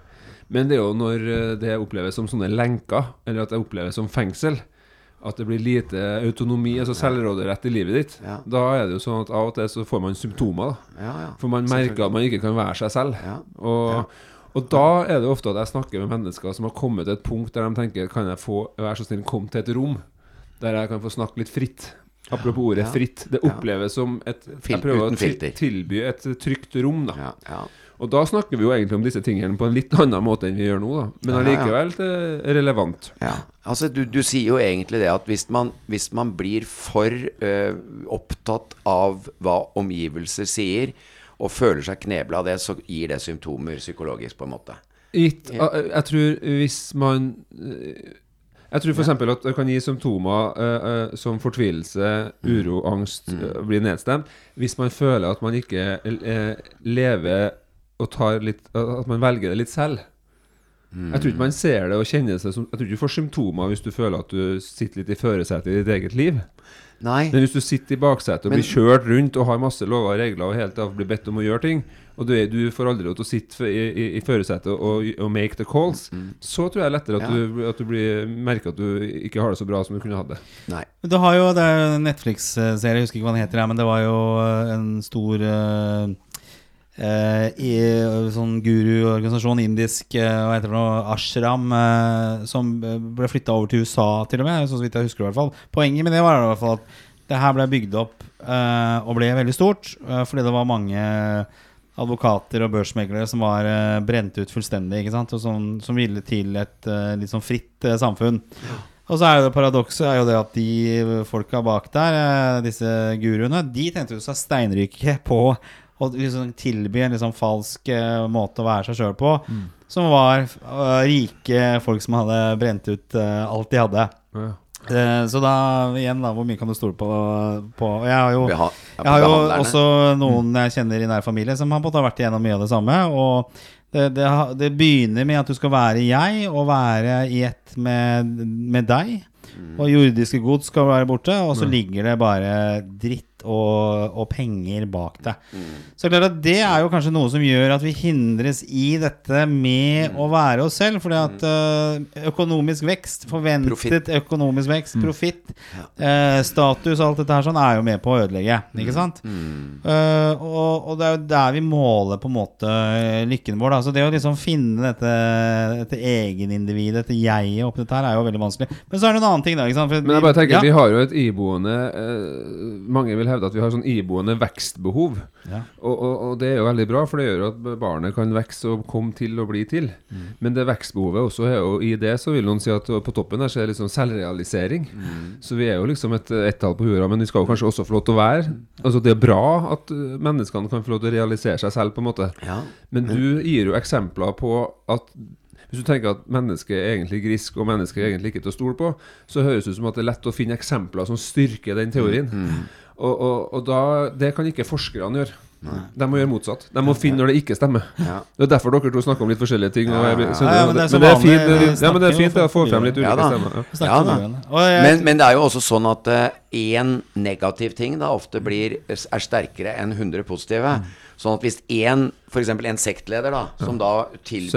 Men det er jo når det oppleves som sånne lenker, eller at det oppleves som fengsel, at det blir lite autonomi, altså selvråderett i livet ditt, Ja. da er det jo sånn at av og til så får man symptomer. Ja, ja. For man merker at man ikke kan være seg selv. Ja. Og, og da er det ofte at jeg snakker med mennesker som har kommet til et punkt der de tenker Kan jeg få være så snill komme til et rom der jeg kan få snakke litt fritt? Apropos ordet Ja. fritt. Det oppleves som et Jeg prøver å tilby et trygt rom, da. Ja, ja. Og da snakker vi jo egentlig om disse tingene på en litt annen måte enn vi gjør nå, da. Men Ja, ja. allikevel det er relevant. Ja, altså du, du sier jo egentlig det at hvis man, hvis man blir for øh, opptatt av hva omgivelser sier, og føler seg knebla av det, så gir det symptomer psykologisk, på en måte. Gitt, jeg, jeg tror hvis man eh, Jeg tror f.eks. at det kan gi symptomer uh, uh, som fortvilelse, uro, angst, eh, bli nedstemt, hvis man føler at man ikke eh, lever og tar litt At man velger det litt selv. Jeg tror ikke man ser det og kjenner seg som Jeg tror ikke du får symptomer hvis du føler at du sitter litt i førersetet i ditt eget liv. Nei. Men hvis du sitter i baksetet og Men- blir kjørt rundt og har masse lover og regler og helt av blir bedt om å gjøre ting, og du, er, du får aldri lov til å sitte i, i, i førersetet og, og make the calls, så tror jeg lettere at, Mm. Ja. du, at du blir merker at du ikke har det så bra som du kunne hatt det. Nei. Du har jo det er jo en Netflix-serie, jeg husker ikke hva den heter, men det var jo en stor eh, eh, i, sånn guruorganisasjon, indisk, uh, hva heter det nå, Ashram, uh, som eh, ble flytta over til USA, til og med, så vidt jeg husker i hvert fall. Poenget med det var i hvert fall at det her ble bygd opp eh, og ble veldig stort, eh, fordi det var mange advokater og børsmeglere som var eh, brent ut fullstendig, ikke sant? Og som, som ville til et eh, litt sånn fritt eh, samfunn. Og så er det paradokset er jo det at de folka bak der, eh, disse guruene, de tente jo seg steinrike på å liksom tilby en liksom falsk uh, måte å være seg sjøl på, som var uh, rike folk som hadde brent ut uh, alt de hadde. Ja. Så da igjen, da, hvor mye kan du stole på? på og jeg har jo jeg har jo også noen jeg kjenner i nær familie som har vært igjennom mye av det samme. Og det, det, det begynner med at du skal være jeg, og være i ett med, med deg. Og jordiske gods skal være borte, og så ligger det bare dritt og, og penger bak det. Så klart at det er jo kanskje noe som gjør at vi hindres i dette med å være oss selv. Fordi at uh, økonomisk vekst, forventet profit. økonomisk vekst, profitt, uh, status og alt dette her sånn er jo med på å ødelegge. Ikke sant? Uh, og, og det er jo der vi måler på en måte eh, lykken vår. Da. Så det å liksom finne dette, dette egenindividet, dette jeget oppi dette her, er jo veldig vanskelig. Men så er det en annen ting, da. For Men jeg bare tenker, ja. vi har jo et iboende eh, Mange vil hevde at vi har sånn iboende vekstbehov. Ja. Og, og, og det er jo veldig bra, for det gjør at barnet kan vokse og komme til og bli til. Mm. Men det vekstbehovet også er jo i det, så vil noen si at på toppen her så er det liksom selvrealisering. Mm. Så vi er jo liksom et ett-tall på jorda, men vi skal jo kanskje også få lov til å være Altså Det er bra at eh, menneskene kan få lov til å realisere seg selv, på en måte. Ja. Men du gir jo eksempler på at hvis du tenker at mennesket er egentlig grisk og mennesket er egentlig ikke til å stole på, så høres det ut som at det er lett å finne eksempler som styrker den teorien. Og, og, og da, det kan ikke forskerne gjøre. De må gjøre motsatt. De må finne når det ikke stemmer. Ja. Det er derfor dere to snakker om litt forskjellige ting. Og jeg, blir- skjønner Ja, men det er men det er fint, vi ja, men det er fint å få frem litt ulike stemmer. Det, Men, men det er jo også sånn at én negativ ting da ofte blir, er sterkere enn 100 positive. Sånn at hvis én, f.eks. en sektleder, da, som da tilbyr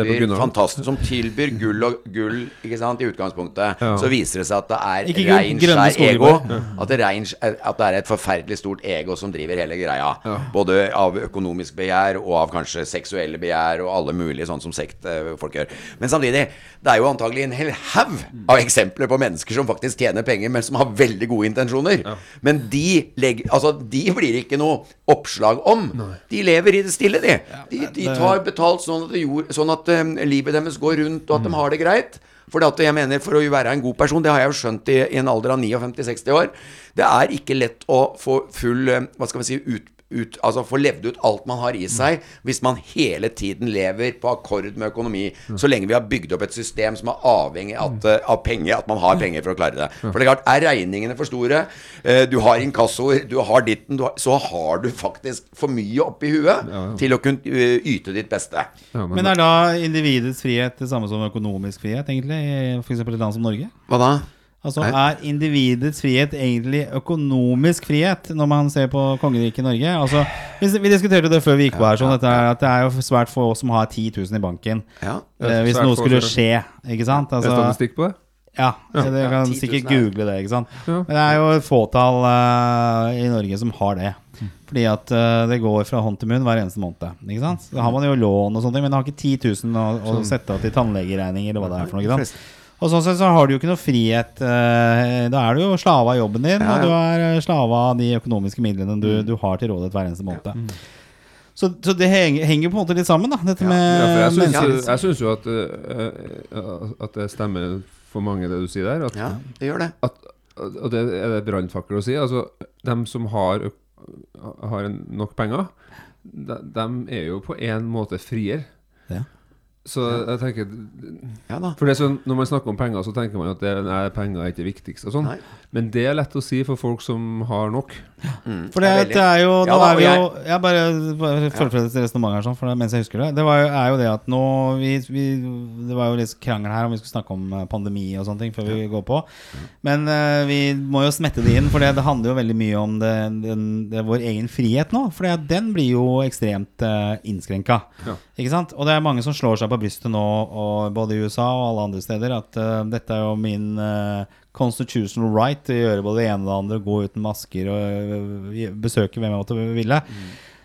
Som tilbyr gull og gull ikke sant, i utgangspunktet, Ja. så viser det seg at det er Ikke rein skjær ego. Ja. At det, rein, at det er et forferdelig stort ego som driver hele greia. Både av økonomisk begjær og av kanskje seksuelle begjær og alle mulige sånn som sektfolk gjør. Men samtidig, det er jo antagelig en hel haug av eksempler på mennesker som faktisk tjener penger, men som har veldig gode intensjoner. Men de, legger, altså, de blir ikke noe oppslag om. De lever i det stille, de. De, de tar betalt sånn at, det jord, sånn at um, livet deres går rundt, og at de har det greit. For at jeg mener, for å være en god person, det har jeg jo skjønt i, i en alder av 59-60 år, det er ikke lett å få full eh, Hva skal vi si ut, ut, altså få levd ut alt man har i seg, hvis man hele tiden lever på akkord med økonomi. Så lenge vi har bygd opp et system som er avhengig av, at, eh, av penger, at man har penger for å klare det. For det er klart, er regningene for store, eh, du har inkassoer, du har ditten, du har, så har du faktisk for mye oppi huet til å kunne eh, yte ditt beste. Ja, men, Men er da individets frihet det samme som økonomisk frihet, egentlig? I f.eks. et land som Norge? Hva da? Altså, Er individets frihet egentlig økonomisk frihet, når man ser på kongeriket Norge? Altså, vi, diskuterte det før vi gikk på her, sånn, er, at det er jo svært få som har 10 000 i banken. Ja. Eh, hvis noe skulle skje, ikke sant? det Altså, statistikk på det? ja, dere Ja, kan sikkert er- google det, ikke sant? Men det er jo et fåtall uh, i Norge som har det. Fordi at uh, det går fra hånd til munn hver eneste måned. Ikke sant? Da har man jo lån og sånne ting, men det har ikke 10 000 å, å sette av til tannlegeregninger eller hva det er for noe. Ikke sant? Og sånn sett så har du jo ikke noe frihet. eh, da er du jo slave av jobben din, Ja, og du er eh, slave av de økonomiske midlene du, du har til rådighet hver eneste måned. Så, så det henger, henger på en måte litt sammen, da. Dette med Ja, for jeg syns, mennesker- jeg syns jo at, uh, at det stemmer for mange, det du sier der. At, ja, det gjør det. at, og det er det brannfakkel å si. Altså, dem som har, har nok penger, de, dem er jo på en måte friere. Ja. Så jeg tenker Ja da. For det sånn, Når man snakker om penger, så tenker man at det, nei, penger er ikke det viktigste. Og sånn. Men det er lett å si for folk som har nok. Mm, For det, er det er jo Nå Ja da, er vi jo Jeg bare, bare fullfører dette resonnementet her sånn, for det, mens jeg husker det. Det var jo, er jo det at nå vi, vi, Det var jo litt krangel her om vi skulle snakke om eh, pandemi og sånne ting før vi går på. Men uh, vi må jo smette det inn, for det, det handler jo veldig mye om det, den, det, vår egen frihet nå. For den blir jo ekstremt uh, innskrenka. Ja. Ikke sant? Og det er mange som slår seg på brystet nå, og både i USA og alle andre steder, at uh, dette er jo min uh, constitutional right til å gjøre både det ene og det andre, gå uten masker og uh, besøke hvem jeg måtte ville.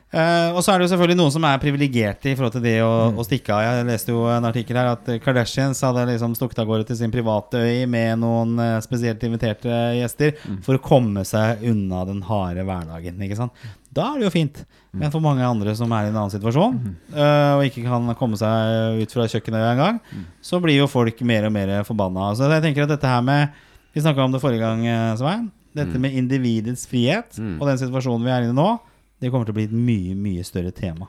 Eh, og så er det jo selvfølgelig noen som er privilegerte i forhold til det å, å stikke av. Jeg leste jo en artikkel her at Kardashians hadde liksom stukket av gårde til sin private øy med noen spesielt inviterte gjester for å komme seg unna den harde hverdagen. Ikke sant? Da er det jo fint. Men for mange andre som er i en annen situasjon, eh, og ikke kan komme seg ut fra kjøkkenet engang, så blir jo folk mer og mer forbanna. Så jeg tenker at dette her med Vi snakka om det forrige gang, eh, Svein. Dette Mm. med individets frihet og den situasjonen vi er inne i nå, det kommer til å bli et mye, mye større tema.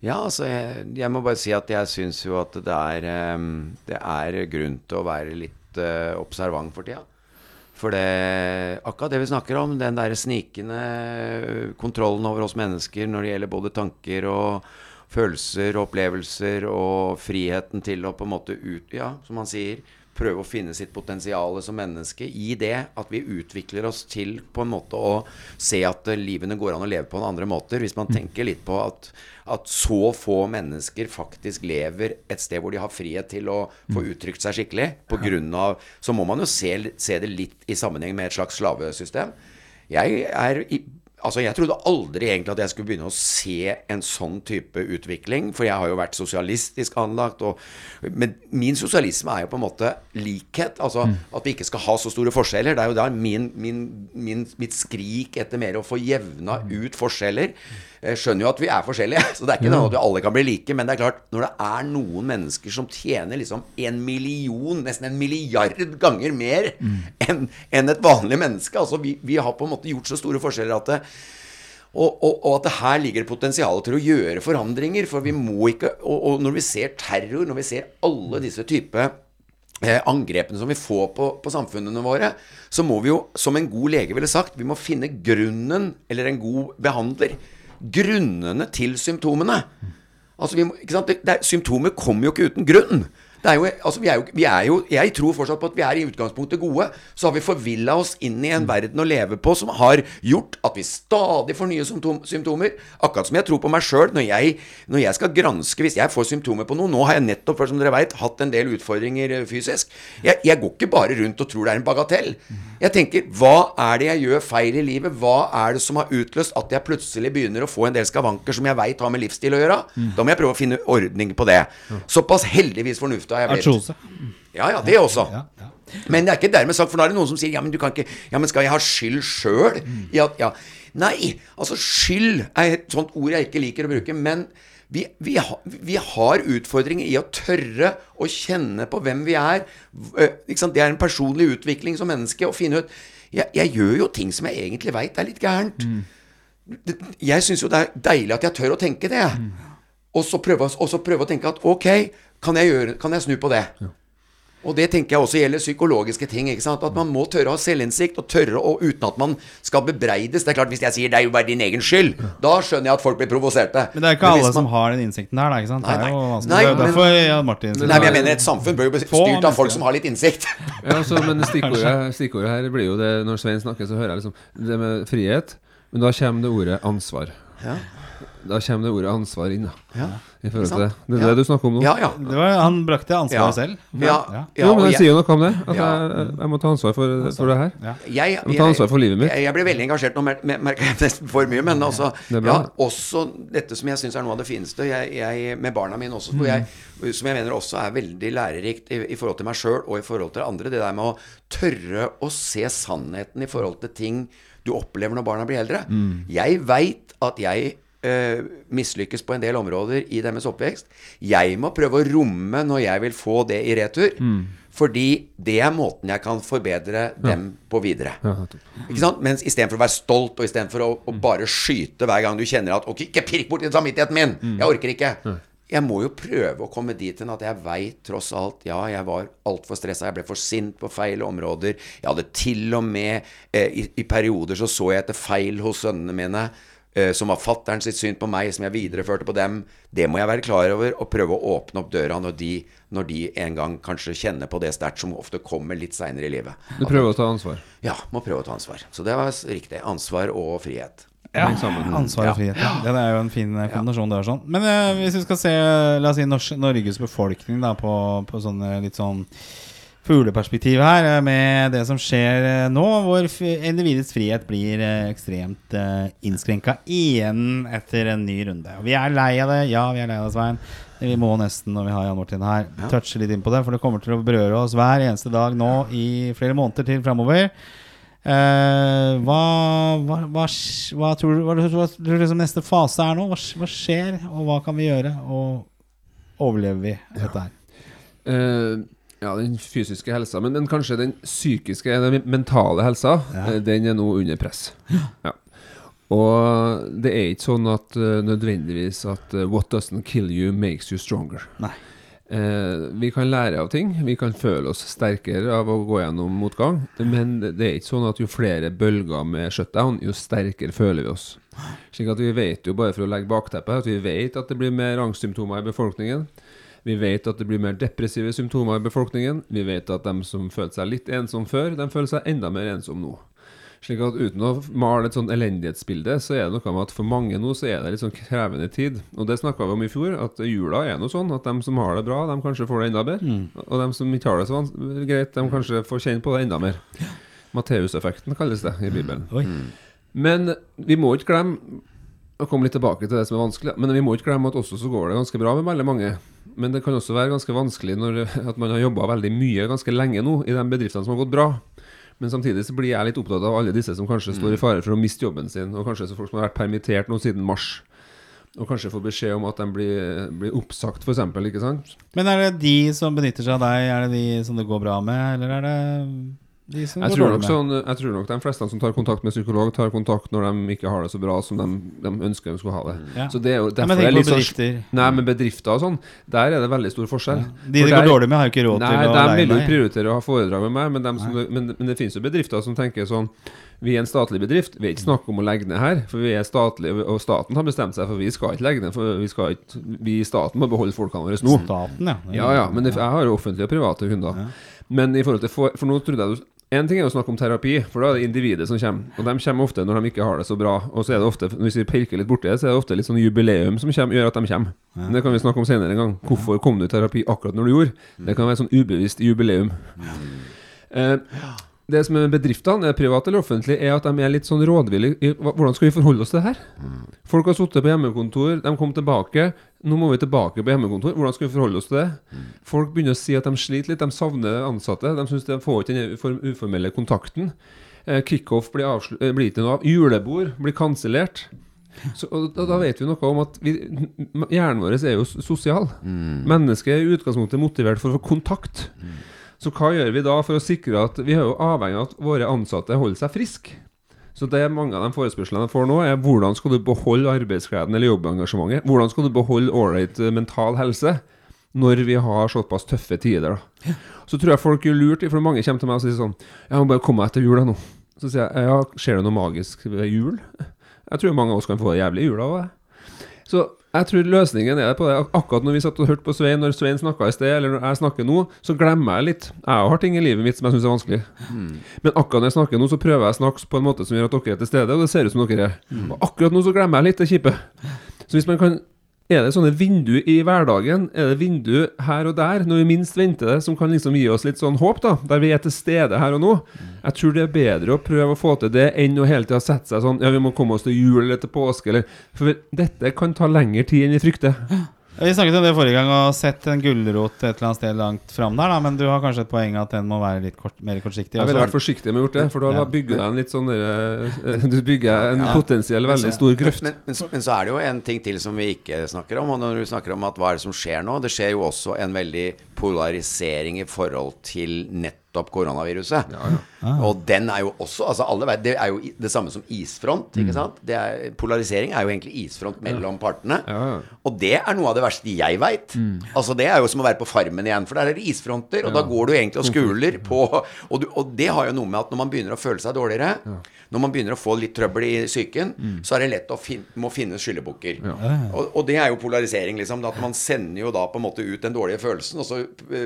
Ja, altså jeg, jeg må bare si at jeg syns jo at det er, ehm, det er grunn til å være litt eh, observant for tida. For det, akkurat det vi snakker om, den der snikende kontrollen over oss mennesker når det gjelder både tanker og følelser og opplevelser og friheten til å på en måte ut, ja, som man sier, prøve å finne sitt potensial som menneske i det at vi utvikler oss til på en måte å se at eh, livene går an å leve på en andre måter. Hvis man tenker litt på at, at så få mennesker faktisk lever et sted hvor de har frihet til å få uttrykt seg skikkelig, på grunn av, så må man jo se, se det litt i sammenheng med et slags slavesystem. Jeg er i Altså, Jeg trodde aldri egentlig at jeg skulle begynne å se en sånn type utvikling. For jeg har jo vært sosialistisk anlagt. Og, men min sosialisme er jo på en måte likhet. Altså at vi ikke skal ha så store forskjeller. Det er jo da min, min, min, mitt skrik etter mer å få jevna ut forskjeller. Jeg skjønner jo at vi er forskjellige, så det er ikke noe at vi alle kan bli like. Men det er klart, når det er noen mennesker som tjener liksom en million, nesten en milliard ganger mer enn en et vanlig menneske altså vi, vi har på en måte gjort så store forskjeller at det, og, og, og at det her ligger potensialet potensial til å gjøre forandringer. For vi må ikke Og, og når vi ser terror, når vi ser alle disse typer eh, angrepene som vi får på, på samfunnene våre, så må vi jo, som en god lege ville sagt, vi må finne grunnen, eller en god behandler, grunnene til symptomene. Altså, vi må? Det, det, er- symptomer kommer jo ikke uten grunn. Jo, altså, vi er jo, vi er jo, jeg tror fortsatt på at vi er i utgangspunktet gode. Så har vi forvilla oss inn i en verden å leve på som har gjort at vi stadig får nye symptom, symptomer. Akkurat som jeg tror på meg sjøl når, når jeg skal granske hvis jeg får symptomer på noe. Nå har jeg nettopp som dere vet, hatt en del utfordringer eh, fysisk. Jeg, jeg går ikke bare rundt og tror det er en bagatell. Jeg tenker hva er det jeg gjør feil i livet? Hva er det som har utløst at jeg plutselig begynner å få en del skavanker som jeg veit har med livsstil å gjøre? Da må jeg prøve å finne ordning på det. Såpass heldigvis fornuftig har jeg. Artrose. Ja, ja, det også. Ja, ja. Men det er ikke dermed sagt, for nå er det noen som sier Ja, men du kan ikke Ja, men skal jeg ha skyld sjøl? Ja, ja. Nei, altså skyld er et sånt ord jeg ikke liker å bruke. Men vi, vi, ha, vi har utfordringer i å tørre å kjenne på hvem vi er. Eh? Det er en personlig utvikling som menneske å finne ut jeg, jeg gjør jo ting som jeg egentlig veit er litt gærent. Mm. Jeg syns jo det er deilig at jeg tør å tenke det. Og så prøve, og så prøve å tenke at ok, kan jeg, gjøre, kan jeg snu på det? Og det tenker jeg også gjelder psykologiske ting. ikke sant? At man må tørre å ha selvinnsikt, og tørre å, uten at man skal bebreides. Det er klart, Hvis jeg sier 'det er jo bare din egen skyld', da skjønner jeg at folk blir provoserte. Men det er ikke alle som har den innsikten der, da. ikke sant? Nei, Det er jo nei. Nei, det er jo men- derfor Jan Martin Nei, men jeg mener Et samfunn bør jo bli styrt av folk som har litt innsikt. Ja, altså, men stikkordet, stikkordet her blir jo det Når Svein snakker, så hører jeg liksom det med frihet. Men da kommer det ordet ansvar. Ja. Da kommer det ordet ansvar inn, da. Ja. I forhold til det. Det er Ja. det du snakker om nå? Ja, ja. Det var, han brakte ansvaret Ja. selv. Ja, Ja. ja, jo, men det sier jo noe om det. At Ja. jeg, jeg må ta ansvar for, for det her. Ja. jeg, Jeg må ta ansvar for livet mitt. Jeg, jeg ble veldig engasjert nå, mer- mer- merker jeg nesten for mye. Men altså, Det ja, også dette som jeg syns er noe av det fineste jeg, jeg, med barna mine også, mm. jeg, som jeg mener også er veldig lærerikt i, i forhold til meg sjøl og i forhold til andre. Det der med å tørre å se sannheten i forhold til ting du opplever når barna blir eldre. Jeg veit at jeg eh, mislykkes på en del områder i deres oppvekst. Jeg må prøve å romme når jeg vil få det i retur. Fordi det er måten jeg kan forbedre dem på videre. Ja. Ikke sant? Mens istedenfor å være stolt, og istedenfor å, å bare skyte hver gang du kjenner at Ok, ikke pirk borti samvittigheten min! Jeg orker ikke. Jeg må jo prøve å komme dit hen at jeg veit tross alt Ja, jeg var altfor stressa, jeg ble for sint på feil områder. Jeg hadde til og med eh, i, I perioder så så jeg etter feil hos sønnene mine. Eh, Som var fattern sitt syn på meg, som jeg videreførte på dem. Det må jeg være klar over, og prøve å åpne opp døra når de, når de en gang kanskje kjenner på det sterkt, som ofte kommer litt seinere i livet. Du prøver å ta ansvar. Ja, må prøve å ta ansvar. Så det var riktig. Ansvar og frihet. Ja, ansvar og frihet. Ja. Det er jo en fin eh, kombinasjon. Det er sånn. Men eh, hvis vi skal se La oss si Norges befolkning da på, på sånne litt sånn fugleperspektiv her, eh, med det som skjer eh, nå, hvor individets frihet blir eh, ekstremt uh, innskrenka igjen etter en ny runde. Og vi er lei av det. Ja, vi er lei av det, Svein. Vi må nesten, når vi har Jan Martin her, touche litt inn på det, for det kommer til å berøre oss hver eneste dag nå i flere måneder til framover. Uh, hva, hva, hva, hva tror du hva, hva tror du neste fase er nå? Hva, skjer, og hva kan vi gjøre? Og overlever vi dette her? Eh, Ja, den fysiske helsa, men den, kanskje den psykiske, den mentale helsa, Ja. eh, den er nå under press. Ja. Og det er ikke sånn at uh, nødvendigvis at uh, what doesn't kill you makes you stronger. Nei. Eh, vi kan lære av ting, vi kan føle oss sterkere av å gå gjennom motgang, men det det er ikke sånn at jo flere bølger med shutdown, jo sterkere føler vi oss. Slik at vi vet jo, bare for å legge bakteppet, at vi vet at det blir mer angstsymptomer i befolkningen. Vi vet at det blir mer depressive symptomer i befolkningen. Vi vet at de som følte seg litt ensom før, de føler seg enda mer ensom nå. Slik at uten å male et sånn elendighetsbilde, så er det noe med at for mange nå så er det litt sånn krevende tid. Og det snakka vi om i fjor, at jula er noe sånn at de som har det bra, de kanskje får det enda bedre. Og de som ikke har det så greit, de kanskje får kjenne på det enda mer. Matteuseffekten kalles det i Bibelen. Mm. Men vi må ikke glemme å komme litt tilbake til det som er vanskelig. Men vi må ikke glemme at også så går det ganske bra med veldig mange. Men det kan også være ganske vanskelig når at man har jobba veldig mye ganske lenge nå i de bedriftene som har gått bra. Men samtidig så blir jeg litt opptatt av alle disse som kanskje står i fare for å miste jobben sin, og kanskje så folk som har vært permittert nå siden mars. Og kanskje får beskjed om at de blir, blir oppsagt, f.eks. Ikke sant? Men er det de som benytter seg av deg, er det de som det går bra med, eller er det de Jeg tror, nok sånn, jeg tror nok de fleste som tar kontakt med psykolog, tar kontakt når de ikke har det så bra som de, de ønsker de skulle ha det. Ja. Så det er jo derfor men det er litt sånn bedrifter. Nei, men bedrifter og sånn, der er det veldig stor forskjell. De det For går dårlig med, har jo ikke råd Nei, til å de leie vil jo prioritere å ha foredrag med meg, men, de som, men, men det finnes jo bedrifter som tenker sånn Vi er en statlig bedrift, vi er ikke snakk om å legge ned her, for vi er statlige, og staten har bestemt seg for vi skal ikke legge ned, for vi, skal ikke, vi i staten må beholde folkene våre nå. Staten, ja. Ja, ja, men jeg har jo offentlige og private kunder. Men i forhold til for, for nå trodde jeg du En ting er å snakke om terapi, for da er det individet som kommer. Og de kommer ofte når de ikke har det så bra. Og så er det ofte, hvis vi pirker litt borti det, så er det ofte litt sånn jubileum som kommer, gjør at de kommer. Men Det kan vi snakke om senere en gang. Hvorfor kom du i terapi akkurat når du gjorde? Det kan være sånn ubevisst jubileum. Eh, det som er med bedriftene, er privat eller offentlig, er at de er litt sånn rådvillige i hvordan skal vi forholde oss til det her. Folk har sittet på hjemmekontor, de kom tilbake. Nå må vi tilbake på hjemmekontor. Hvordan skal vi forholde oss til det? Folk begynner å si at de sliter litt, de savner ansatte. De syns de får ikke den uformelle kontakten. Eh, Kickoff blir, eh, blir ikke noe av. Julebord blir kansellert. Så, og da, da vet vi noe om at vi, hjernen vår er jo sosial. sosial. Mennesket er i utgangspunktet motivert for å få kontakt. Så hva gjør vi da for å sikre at Vi er jo avhengig av at våre ansatte holder seg friske. Så det er mange av de forespørslene jeg får nå, er hvordan skal du beholde arbeidsgleden eller jobbengasjementet? Hvordan skal du beholde ålreit eh, mental helse når vi har såpass tøffe tider? da? Så tror jeg folk gjør lurt for mange kommer til meg og sier sånn Jeg må bare komme meg etter jul nå. Så sier jeg ja, skjer det noe magisk ved jul? Jeg tror mange av oss kan få det jævlig i jula det. Så jeg tror løsningen er på det. Akkurat når vi satt og hørte på Svein, når Svein snakka i sted, eller når jeg snakker nå, så glemmer jeg litt. Jeg har ting i livet mitt som jeg syns er vanskelig. Men akkurat når jeg snakker nå, så prøver jeg å snakke på en måte som gjør at dere er til stede, og det ser ut som dere er. Og akkurat nå så glemmer jeg litt det kjipe. Så hvis man kan Er det sånne vindu i hverdagen? Er det vindu her og der, når vi minst venter det, som kan liksom gi oss litt sånn håp, da? Der vi er til stede her og nå? Jeg tror det er bedre å prøve å få til det enn å hele tida sette seg sånn Ja, vi må komme oss til jul eller til påske, eller For dette kan ta lengre tid enn vi frykter. Vi snakket om det forrige gang og sett en gulrot et eller annet sted langt fram der, da, men du har kanskje et poeng at den må være litt kort, mer kortsiktig? Jeg ville vært forsiktig med å gjort det, for da Ja. bygger du en litt sånn der, Du bygger en potensiell veldig stor grøft. Men, men, så- men så er det jo en ting til som vi ikke snakker om. Og når du snakker om at hva er det som skjer nå, det skjer jo også en veldig polarisering i forhold til nettopp koronaviruset. Og den er jo også altså alle vet, Det er jo det samme som isfront. ikke sant? Det er, polarisering er jo egentlig isfront mellom partene. Ja, ja. Og det er noe av det verste jeg veit. Altså Det er jo som å være på Farmen igjen, for der er det isfronter. Og da går du egentlig og skuler på og, du, og det har jo noe med at når man begynner å føle seg dårligere, når man begynner å få litt trøbbel i psyken, så er det lett å fin må finne skyldebukker. Og, og det er jo polarisering, liksom. At man sender jo da på en måte ut den dårlige følelsen, og så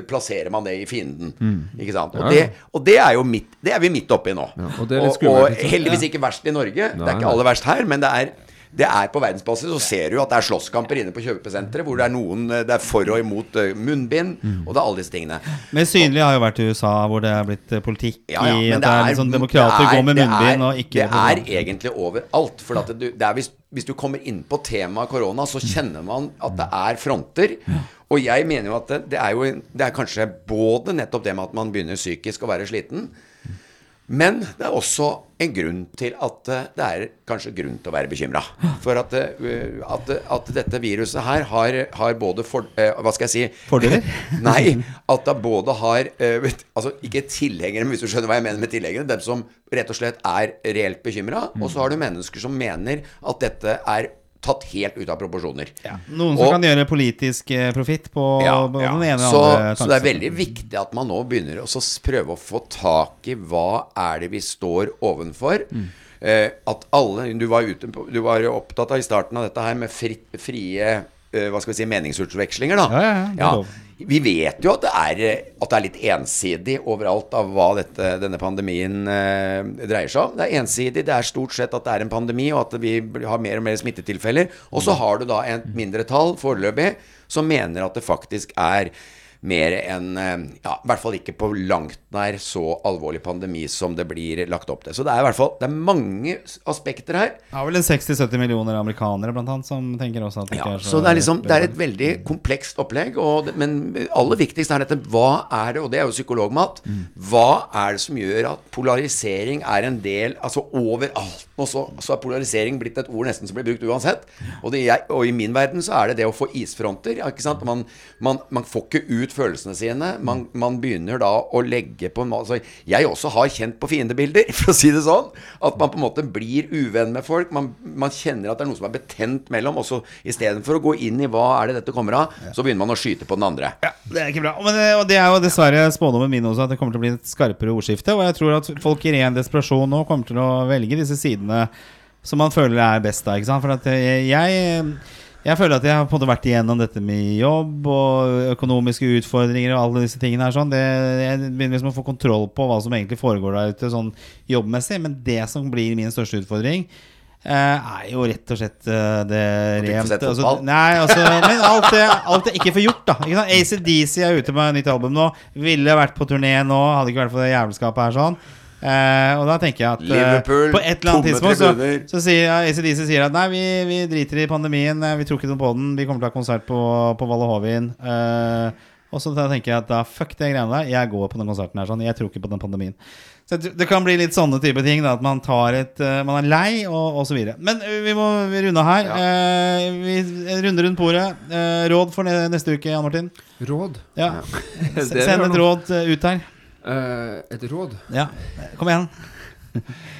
plasserer man det i fienden. Ikke sant? Og, det, og det er jo midt, det er vi midt oppi nå. og er og, heldigvis ikke verst i Norge. Det er ikke aller verst her, men det er det er på verdensbasis, så ser du at det er slåsskamper inne på kjøpesenteret, hvor det er noen Det er for og imot eh, munnbind, Mm. og det er alle disse tingene. Men synlig har jo vært i USA, hvor det er blitt eh, politikk Ja, ja, i at det er sånn demokrater det er- går med munnbind er- og ikke Det er egentlig overalt. For du, det er hvis, hvis du kommer inn på temaet korona, så kjenner man at det er fronter. Og jeg mener jo at det, det er jo Det er kanskje både nettopp det med at man begynner psykisk å være sliten, Men det er også en grunn til at eh, det er kanskje grunn til å være bekymra. For at, eh, at, at dette viruset her har, har både for, eh, Hva skal jeg si? Fordeler? Nei. At det både har Altså ikke tilhengere, hvis du skjønner hva jeg mener med tilhengere. Dem som rett og slett er reelt bekymra. Og så har du mennesker som mener at dette er tatt helt ut av proporsjoner. Noen som Og- kan gjøre politisk eh, profitt på Ja, ja. den ene og Så, andre så det er veldig viktig at man nå begynner å prøve å få tak i hva er det vi står ovenfor. Mm. Eh, at alle Du var, ute på, du var opptatt av i starten av dette her med fri, frie eh, hva skal vi si, meningsutvekslinger, da. Ja, ja, ja. Vi vet jo at det, er, at det er litt ensidig overalt av hva dette, denne pandemien eh, dreier seg om. Det er ensidig. Det er stort sett at det er en pandemi, og at vi har mer og mer smittetilfeller. Og så har du da et mindretall foreløpig som mener at det faktisk er mer enn eh, Ja, i hvert fall ikke på langt nær så alvorlig pandemi som det blir lagt opp til. Så det er i hvert fall Det er mange aspekter her. Det er vel en 60-70 millioner amerikanere blant annet som tenker også at det Ja, ikke er så så det er liksom Det er et veldig komplekst opplegg. Og det, men aller viktigst er dette Hva er det, og det er jo psykologmat, hva er det som gjør at polarisering er en del Altså overalt nå så, så er polarisering blitt et ord nesten som blir brukt uansett. Og, det, jeg, og i min verden så er det det å få isfronter. Man, man, man får ikke ut følelsene sine. Man, man begynner da å legge på altså, Jeg også har kjent på fiendebilder, for å si det sånn. At man på en måte blir uvenn med folk. Man, man kjenner at det er noe som er betent mellom. Og så istedenfor å gå inn i hva er det dette kommer av, så begynner man å skyte på den andre. Ja, det er ikke bra. Men det, og det er jo dessverre spådommen min også, at det kommer til å bli et skarpere ordskifte. Og jeg tror at folk i ren desperasjon nå kommer til å velge disse sidene som man føler er best da. Ikke sant? For at jeg, jeg føler at jeg har på en måte vært igjennom dette med jobb og økonomiske utfordringer og alle disse tingene her. Sånn. Det, jeg begynner liksom å få kontroll på hva som egentlig foregår der ute sånn jobbmessig. Men det som blir min største utfordring, eh, er jo rett og slett eh, det rent altså. Nei, altså Men alt det, alt det ikke får gjort, da. Ikke? ACDC er ute med nytt album nå. Ville vært på turné nå, hadde ikke vært for det jævelskapet her sånn. Eh, og da tenker jeg at eh, Liverpool, på et eller annet tidspunkt så, så sier ja, ACDC sier at nei, vi, vi driter i pandemien, eh, vi tror ikke noe på den, vi kommer til å ha konsert på, på Valle Hovin. Eh, og så tenker jeg at da fuck det greiene der, jeg går på den konserten her sånn, jeg tror ikke på den pandemien. Så det det kan bli litt sånne type ting, da, at man tar et Man er lei, og, og så videre. Men vi må runde her. Eh, vi runder rundt bordet. Råd for neste uke, Jan Martin? Råd? Ja. Det er Send et råd ut her. Eh, et råd? Ja, kom igjen.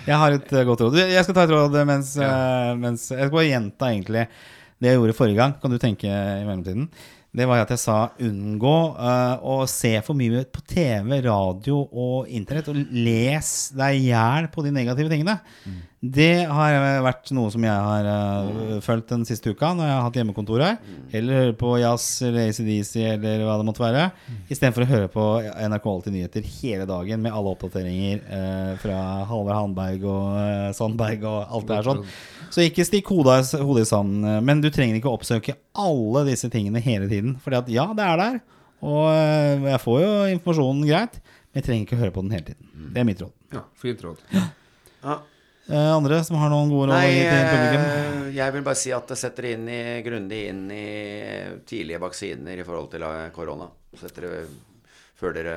Jeg har et eh, godt råd. Jeg skal ta et råd mens, eh, mens Jeg skal bare gjenta egentlig det jeg gjorde forrige gang. Kan du tenke i mellomtiden? Det var at jeg sa unngå uh, å se for mye på TV, radio og internett. Og les deg i hjel på de negative tingene. Det har vært noe som jeg har uh, følt den siste uka når jeg har hatt hjemmekontor her. Eller høre på jazz eller ACDC eller hva det måtte være. Istedenfor å høre på NRK Alltid nyheter hele dagen med alle oppdateringer uh, fra Halvard Handberg og uh, Sandberg og alt det her sånn. Så ikke stikk hodet, hodet i sanden. eh, Men du trenger ikke å oppsøke alle disse tingene hele tiden. Fordi at ja, det er der. Og eh, jeg får jo informasjonen greit, men jeg trenger ikke høre på den hele tiden. Det er mitt råd. Ja, fint råd. Ja. Eh, andre som har noen gode råd Nei, til publikum? eh, jeg vil bare si at det setter inn i, grundig inn i tidlige vaksiner i forhold til korona. Det før dere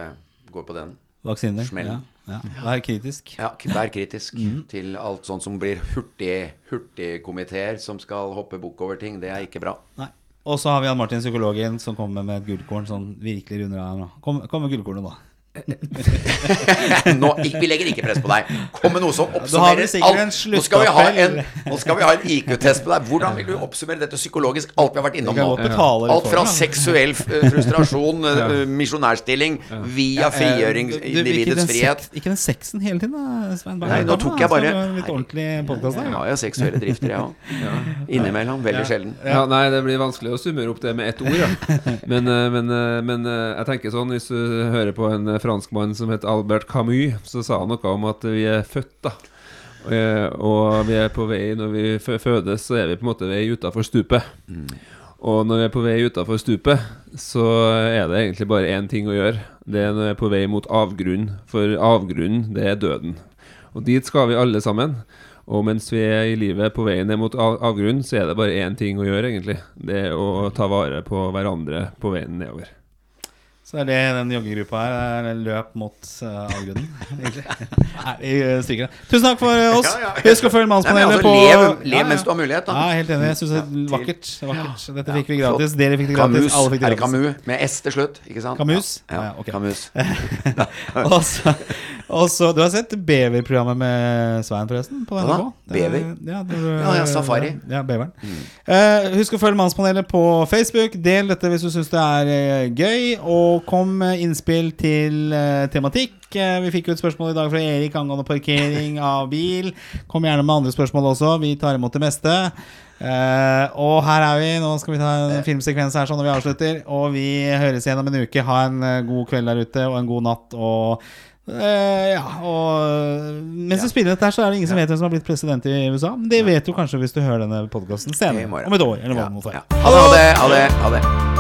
går på den. Vaksiner? Smell. Ja, ja. Vær kritisk. Ja, vær kritisk Mm. til alt sånt som blir hurtig hurtigkomiteer som skal hoppe bukk over ting. Det er ikke bra. Nei. Og så har vi Jan Martin, psykologen, som kommer med et gullkorn. Sånn virkelig runder av. Kom, kom med gullkornet, da. Nå, vi legger ikke press på deg. Kom med noe som oppsummerer alt. Nå skal vi ha en, en IQ-test på deg. Hvordan vil du oppsummere dette psykologisk? Alt vi har vært innom nå. Alt fra seksuell eh, frustrasjon, eh, misjonærstilling, via Eh, du- du- ikke individets frihet. Ikke den sexen hele tiden, da, Svein. Nei, nå tok jeg bare- det Litt ordentlig podkast Jeg har jo seksuelle drifter, jeg òg. Innimellom. Veldig sjelden. Ja, nei, det blir vanskelig å summere opp det med ett ord, ja. Men, men, men jeg tenker sånn, hvis du hører på en eh, franskmann som heter Albert Camus, så sa han noe om at vi er født, da. Og, vi er på vei Når vi fødes, så er vi på en måte vei utafor stupet. Og når vi er på vei utafor stupet, så er det egentlig bare én ting å gjøre. Det er når vi er på vei mot avgrunnen. For avgrunnen, det er døden. Og dit skal vi alle sammen. Og mens vi er i livet på veien ned mot av avgrunnen, så er det bare én ting å gjøre, egentlig. Det er å ta vare på hverandre på veien nedover. Så er det den joggegruppa her er løp mot uh, avgrunnen, egentlig. Nei, vi. Tusen takk for uh, oss. Ja, ja, Husk å følge Mannspanelet altså, på lev, lev ja. mens du har mulighet, da. Ja, helt enig. Jeg syns det er vakkert. vakkert. Dette fikk vi gratis. Dere fikk det gratis. Alle fikk det gratis. Er det Kamu? Camus? Med S til slutt, ikke sant? Camus? Ja, Ja, ok. Camus. Og så, og så Du har sett Bever-programmet med Svein, forresten? På NRK? Er- Bever? Ja, du, Ja, ja, Safari. Ja, Beveren. Eh, husk å følge Mannspanelet på Facebook. Del dette hvis du syns det er eh, gøy. Og kom innspill til uh, tematikk. Uh, vi fikk jo et spørsmål i dag fra Erik angående parkering av bil. Kom gjerne med andre spørsmål også. Vi tar imot det meste. Uh, og her er vi. Nå skal vi ta en filmsekvens her sånn når vi avslutter. Og vi høres igjen om en uke. Ha en god kveld der ute og en god natt. Og eh, ja, og mens vi spiller dette her, så er det ingen som vet hvem som har blitt president i USA. Men det vet du kanskje hvis du hører denne podkasten senere. Om et år. Eller hva Ja, det måtte ja. være. Ha det, ha det. Ha det. Ha det.